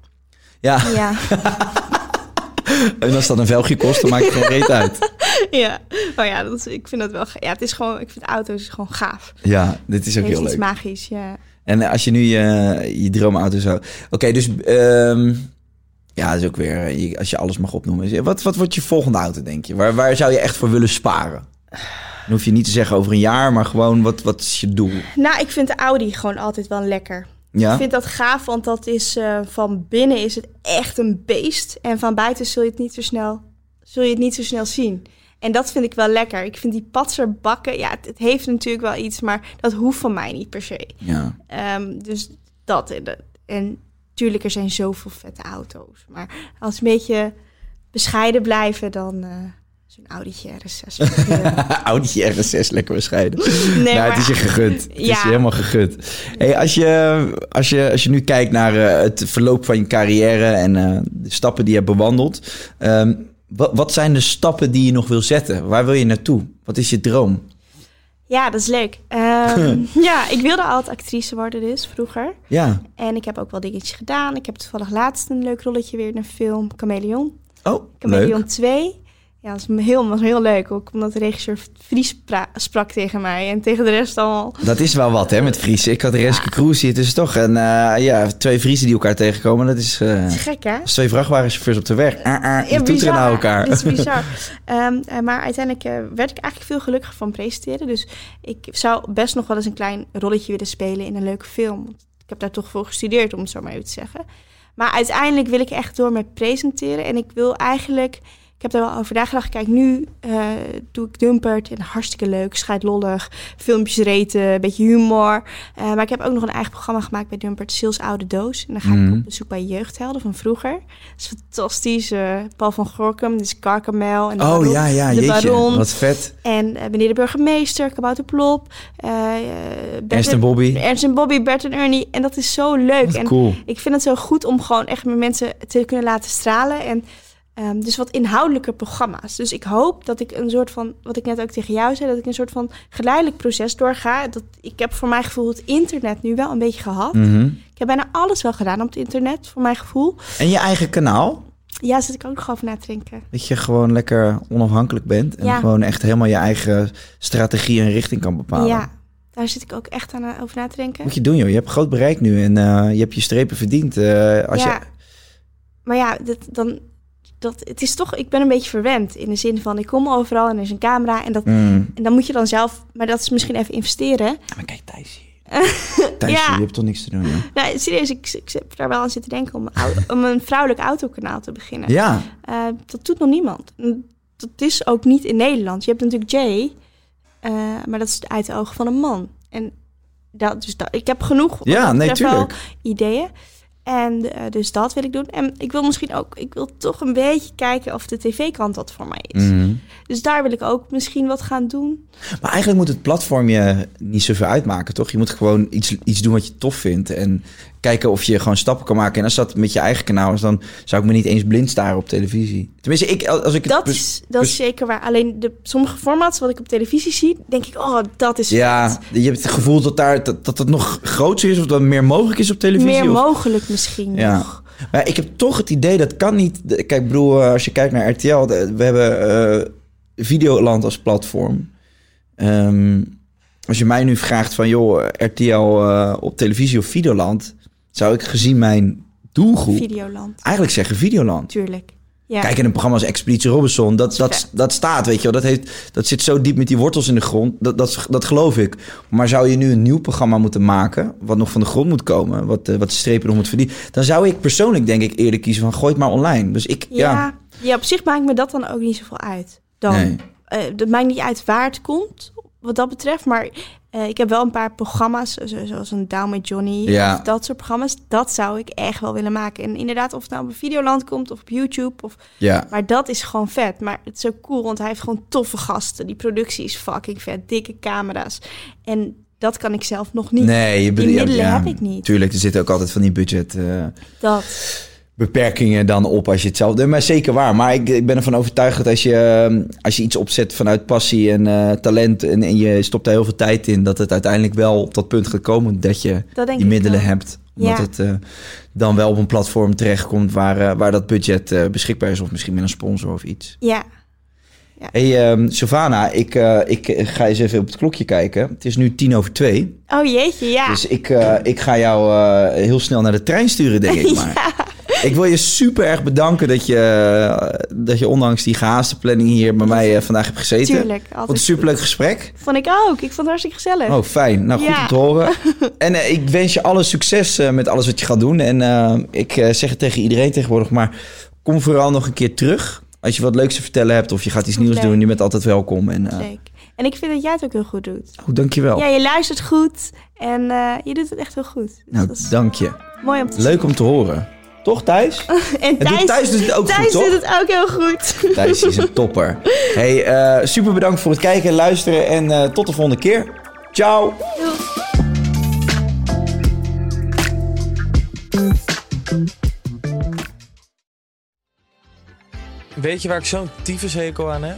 Ja, Ja, en als dat een velgje kost, dan maakt het geen reet uit. ja. Maar ja, dat is, ik vind dat wel, ja, het is gewoon, ik vind auto's gewoon gaaf. Ja, dit is ook Het heel leuk. magisch, ja. En als je nu je, je droomauto zou... Oké, dus... ehm, ja, dat is ook weer... eh, Als je alles mag opnoemen. Wat, wat wordt je volgende auto, denk je? Waar, waar zou je echt voor willen sparen? Dan hoef je niet te zeggen over een jaar, maar gewoon wat, wat is je doel? Nou, ik vind de Audi gewoon altijd wel lekker. Ja? Ik vind dat gaaf, want dat is eh, van binnen is het echt een beest. En van buiten zul je het niet zo snel, zul je het niet zo snel zien. En dat vind ik wel lekker. Ik vind die patserbakken, ja, het, het heeft natuurlijk wel iets, maar dat hoeft van mij niet per se. Ja. Ehm, dus dat. En, en tuurlijk, er zijn zoveel vette auto's. Maar als een beetje bescheiden blijven, dan eh, zo'n Audi'tje RS6. Audi'tje RS6, lekker bescheiden. Nee, nou, maar- het is je gegund. Het is je helemaal gegund. Hey, als, je, als, je, als je nu kijkt naar eh, het verloop van je carrière en eh, de stappen die je hebt bewandeld. ehm, wat, wat zijn de stappen die je nog wil zetten? Waar wil je naartoe? Wat is je droom? Ja, dat is leuk. Ehm, ja, ik wilde altijd actrice worden dus, vroeger. Ja. En ik heb ook wel dingetjes gedaan. Ik heb toevallig laatst een leuk rolletje weer in een film, Chameleon. Oh, Chameleon leuk. 2. Ja, dat was heel, was heel leuk. Ook omdat de regisseur Fries pra- sprak tegen mij en tegen de rest allemaal. Dat is wel wat, hè, met Friese. Ik had Reske Kroes hier. Het is toch een, eh, ja, twee Friesen die elkaar tegenkomen. Dat is, eh, Dat is gek, hè? als twee vrachtwagenchauffeurs op de weg. Ah, die toeteren bizar. naar elkaar. Dat is bizar. Ehm, eh, maar uiteindelijk eh, werd ik eigenlijk veel gelukkiger van presenteren. Dus ik zou best nog wel eens een klein rolletje willen spelen in een leuke film. Ik heb daar toch voor gestudeerd, om het zo maar even te zeggen. Maar uiteindelijk wil ik echt door met presenteren. En ik wil eigenlijk ik heb er wel over nagedacht. Kijk, nu eh, doe ik Dumpert en hartstikke leuk, scheidlollig, filmpjes reten, een beetje humor. Eh, maar ik heb ook nog een eigen programma gemaakt bij Dumpert, Sils Oude Doos. En dan ga ik Mhm. op bezoek bij jeugdhelden van vroeger. Dat is fantastisch. eh, Paul van Gorkum, dit is Karkamel. En de Oh Baron- ja, ja, de jeetje. Baron. Wat vet. En meneer de burgemeester, Kabouter Plop. Bert Ernst en Bobby. Ernst en Bobby, Bert en Ernie. En dat is zo leuk. Wat en cool. ik vind het zo goed om gewoon echt met mensen te kunnen laten stralen. En ehm, dus wat inhoudelijke programma's. Dus ik hoop dat ik een soort van, wat ik net ook tegen jou zei, dat ik een soort van geleidelijk proces doorga. Dat, ik heb voor mijn gevoel het internet nu wel een beetje gehad. Mhm. Ik heb bijna alles wel gedaan op het internet, voor mijn gevoel. En je eigen kanaal? Ja, zit ik ook nog over na te denken. Dat je gewoon lekker onafhankelijk bent. En Ja. gewoon echt helemaal je eigen strategie en richting kan bepalen. Ja, daar zit ik ook echt aan eh, over na te denken. Moet je doen, joh. Je hebt groot bereik nu en eh, je hebt je strepen verdiend. eh, als ja. je... Maar ja, dat, dan, dat, het is toch, ik ben een beetje verwend. In de zin van, ik kom overal en er is een camera. En, dat, Mm. en dan moet je dan zelf, maar dat is misschien even investeren. Maar kijk, Thijs hier. Thijs Ja. je hebt toch niks te doen, joh. Nou, serieus, ik, ik heb daar wel aan zitten denken om, een au- om een vrouwelijk autokanaal te beginnen. Ja, Eh, dat doet nog niemand. Dat is ook niet in Nederland. Je hebt natuurlijk Jay, eh, maar dat is uit de ogen van een man. En dat, dus dat, ik heb genoeg ja nee, wel ideeën. En eh, dus dat wil ik doen. En ik wil misschien ook, ik wil toch een beetje kijken of de tv-kant wat voor mij is. Mhm. Dus daar wil ik ook misschien wat gaan doen. Maar eigenlijk moet het platform je niet zoveel uitmaken, toch? Je moet gewoon iets, iets doen wat je tof vindt. En kijken of je gewoon stappen kan maken. En als dat met je eigen kanaal is, dan zou ik me niet eens blind staren op televisie. Tenminste, ik, als ik. Dat is, dat is zeker waar. Alleen de sommige formats wat ik op televisie zie, denk ik, oh, dat is Ja, vet. je hebt het gevoel dat, daar, dat, dat het nog groter is of dat meer mogelijk is op televisie. Meer of- mogelijk misschien Ja. nog. Maar ik heb toch het idee dat kan niet. Kijk, bedoel, eh, als je kijkt naar RTL, we hebben eh, Videoland als platform. Ehm, als je mij nu vraagt van, joh, RTL eh, op televisie of Videoland, zou ik gezien mijn doelgroep Videoland, eigenlijk zeggen Videoland. tuurlijk. Ja. Kijk, in een programma als Expeditie Robinson, dat, dat, dat staat, weet je wel. Dat, heeft, dat zit zo diep met die wortels in de grond. Dat, dat, dat geloof ik. Maar zou je nu een nieuw programma moeten maken, wat nog van de grond moet komen, wat, eh, wat de strepen nog moet verdienen, dan zou ik persoonlijk denk ik eerder kiezen van gooi het maar online. Dus ik, ja. ja. ja, op zich maakt me dat dan ook niet zoveel uit. Dan, Nee. eh, het maakt niet uit waar het komt, wat dat betreft. Maar eh, ik heb wel een paar programma's, zo- zoals een Down with Johnny. Ja. Of dat soort programma's. Dat zou ik echt wel willen maken. En inderdaad, of het nou op Videoland komt of op YouTube. Of, ja. maar dat is gewoon vet. Maar het is zo cool, want hij heeft gewoon toffe gasten. Die productie is fucking vet. Dikke camera's. En dat kan ik zelf nog niet. Nee, je Die middelen ja, heb ik niet. Tuurlijk, er zitten ook altijd van die budget. eh, Dat. Beperkingen dan op als je het zelf. Maar zeker waar. Maar ik, ik ben ervan overtuigd dat als je, eh, als je iets opzet vanuit passie en eh, talent... En, en je stopt daar heel veel tijd in... dat het uiteindelijk wel op dat punt gaat komen... dat je Dat die middelen wel. hebt. Omdat Ja. het eh, dan wel op een platform terechtkomt... waar, eh, waar dat budget beschikbaar is. Of misschien met een sponsor of iets. Ja. hey, ehm Sylvana, ik, ik ga eens even op het klokje kijken. Het is nu tien over twee. Oh jeetje, ja. Dus ik, ik ga jou heel snel naar de trein sturen, denk ik maar. Ik wil je super erg bedanken dat je, dat je ondanks die gehaaste planning hier bij mij eh, vandaag hebt gezeten. Tuurlijk, Wat altijd een superleuk gesprek. Vond ik ook. Ik vond het hartstikke gezellig. Oh, fijn. Nou, goed Ja. om te horen. En eh, ik wens je alle succes eh, met alles wat je gaat doen. En ik zeg het tegen iedereen tegenwoordig, maar kom vooral nog een keer terug. Als je wat leuks te vertellen hebt of je gaat iets nieuws Leuk. doen, je bent altijd welkom. En. En ik vind dat jij het ook heel goed doet. goed, dankjewel. Ja, je luistert goed en je doet het echt heel goed. Dus nou, dank je. mooi om te Leuk om te horen. Toch, Thijs? En En doet Thijs doet het ook Thijs goed, toch? doet het ook heel goed. Thijs is een topper. Hey, eh, super bedankt voor het kijken en luisteren. En eh, tot de volgende keer. Ciao. Weet je waar ik zo'n tyfushekel aan heb?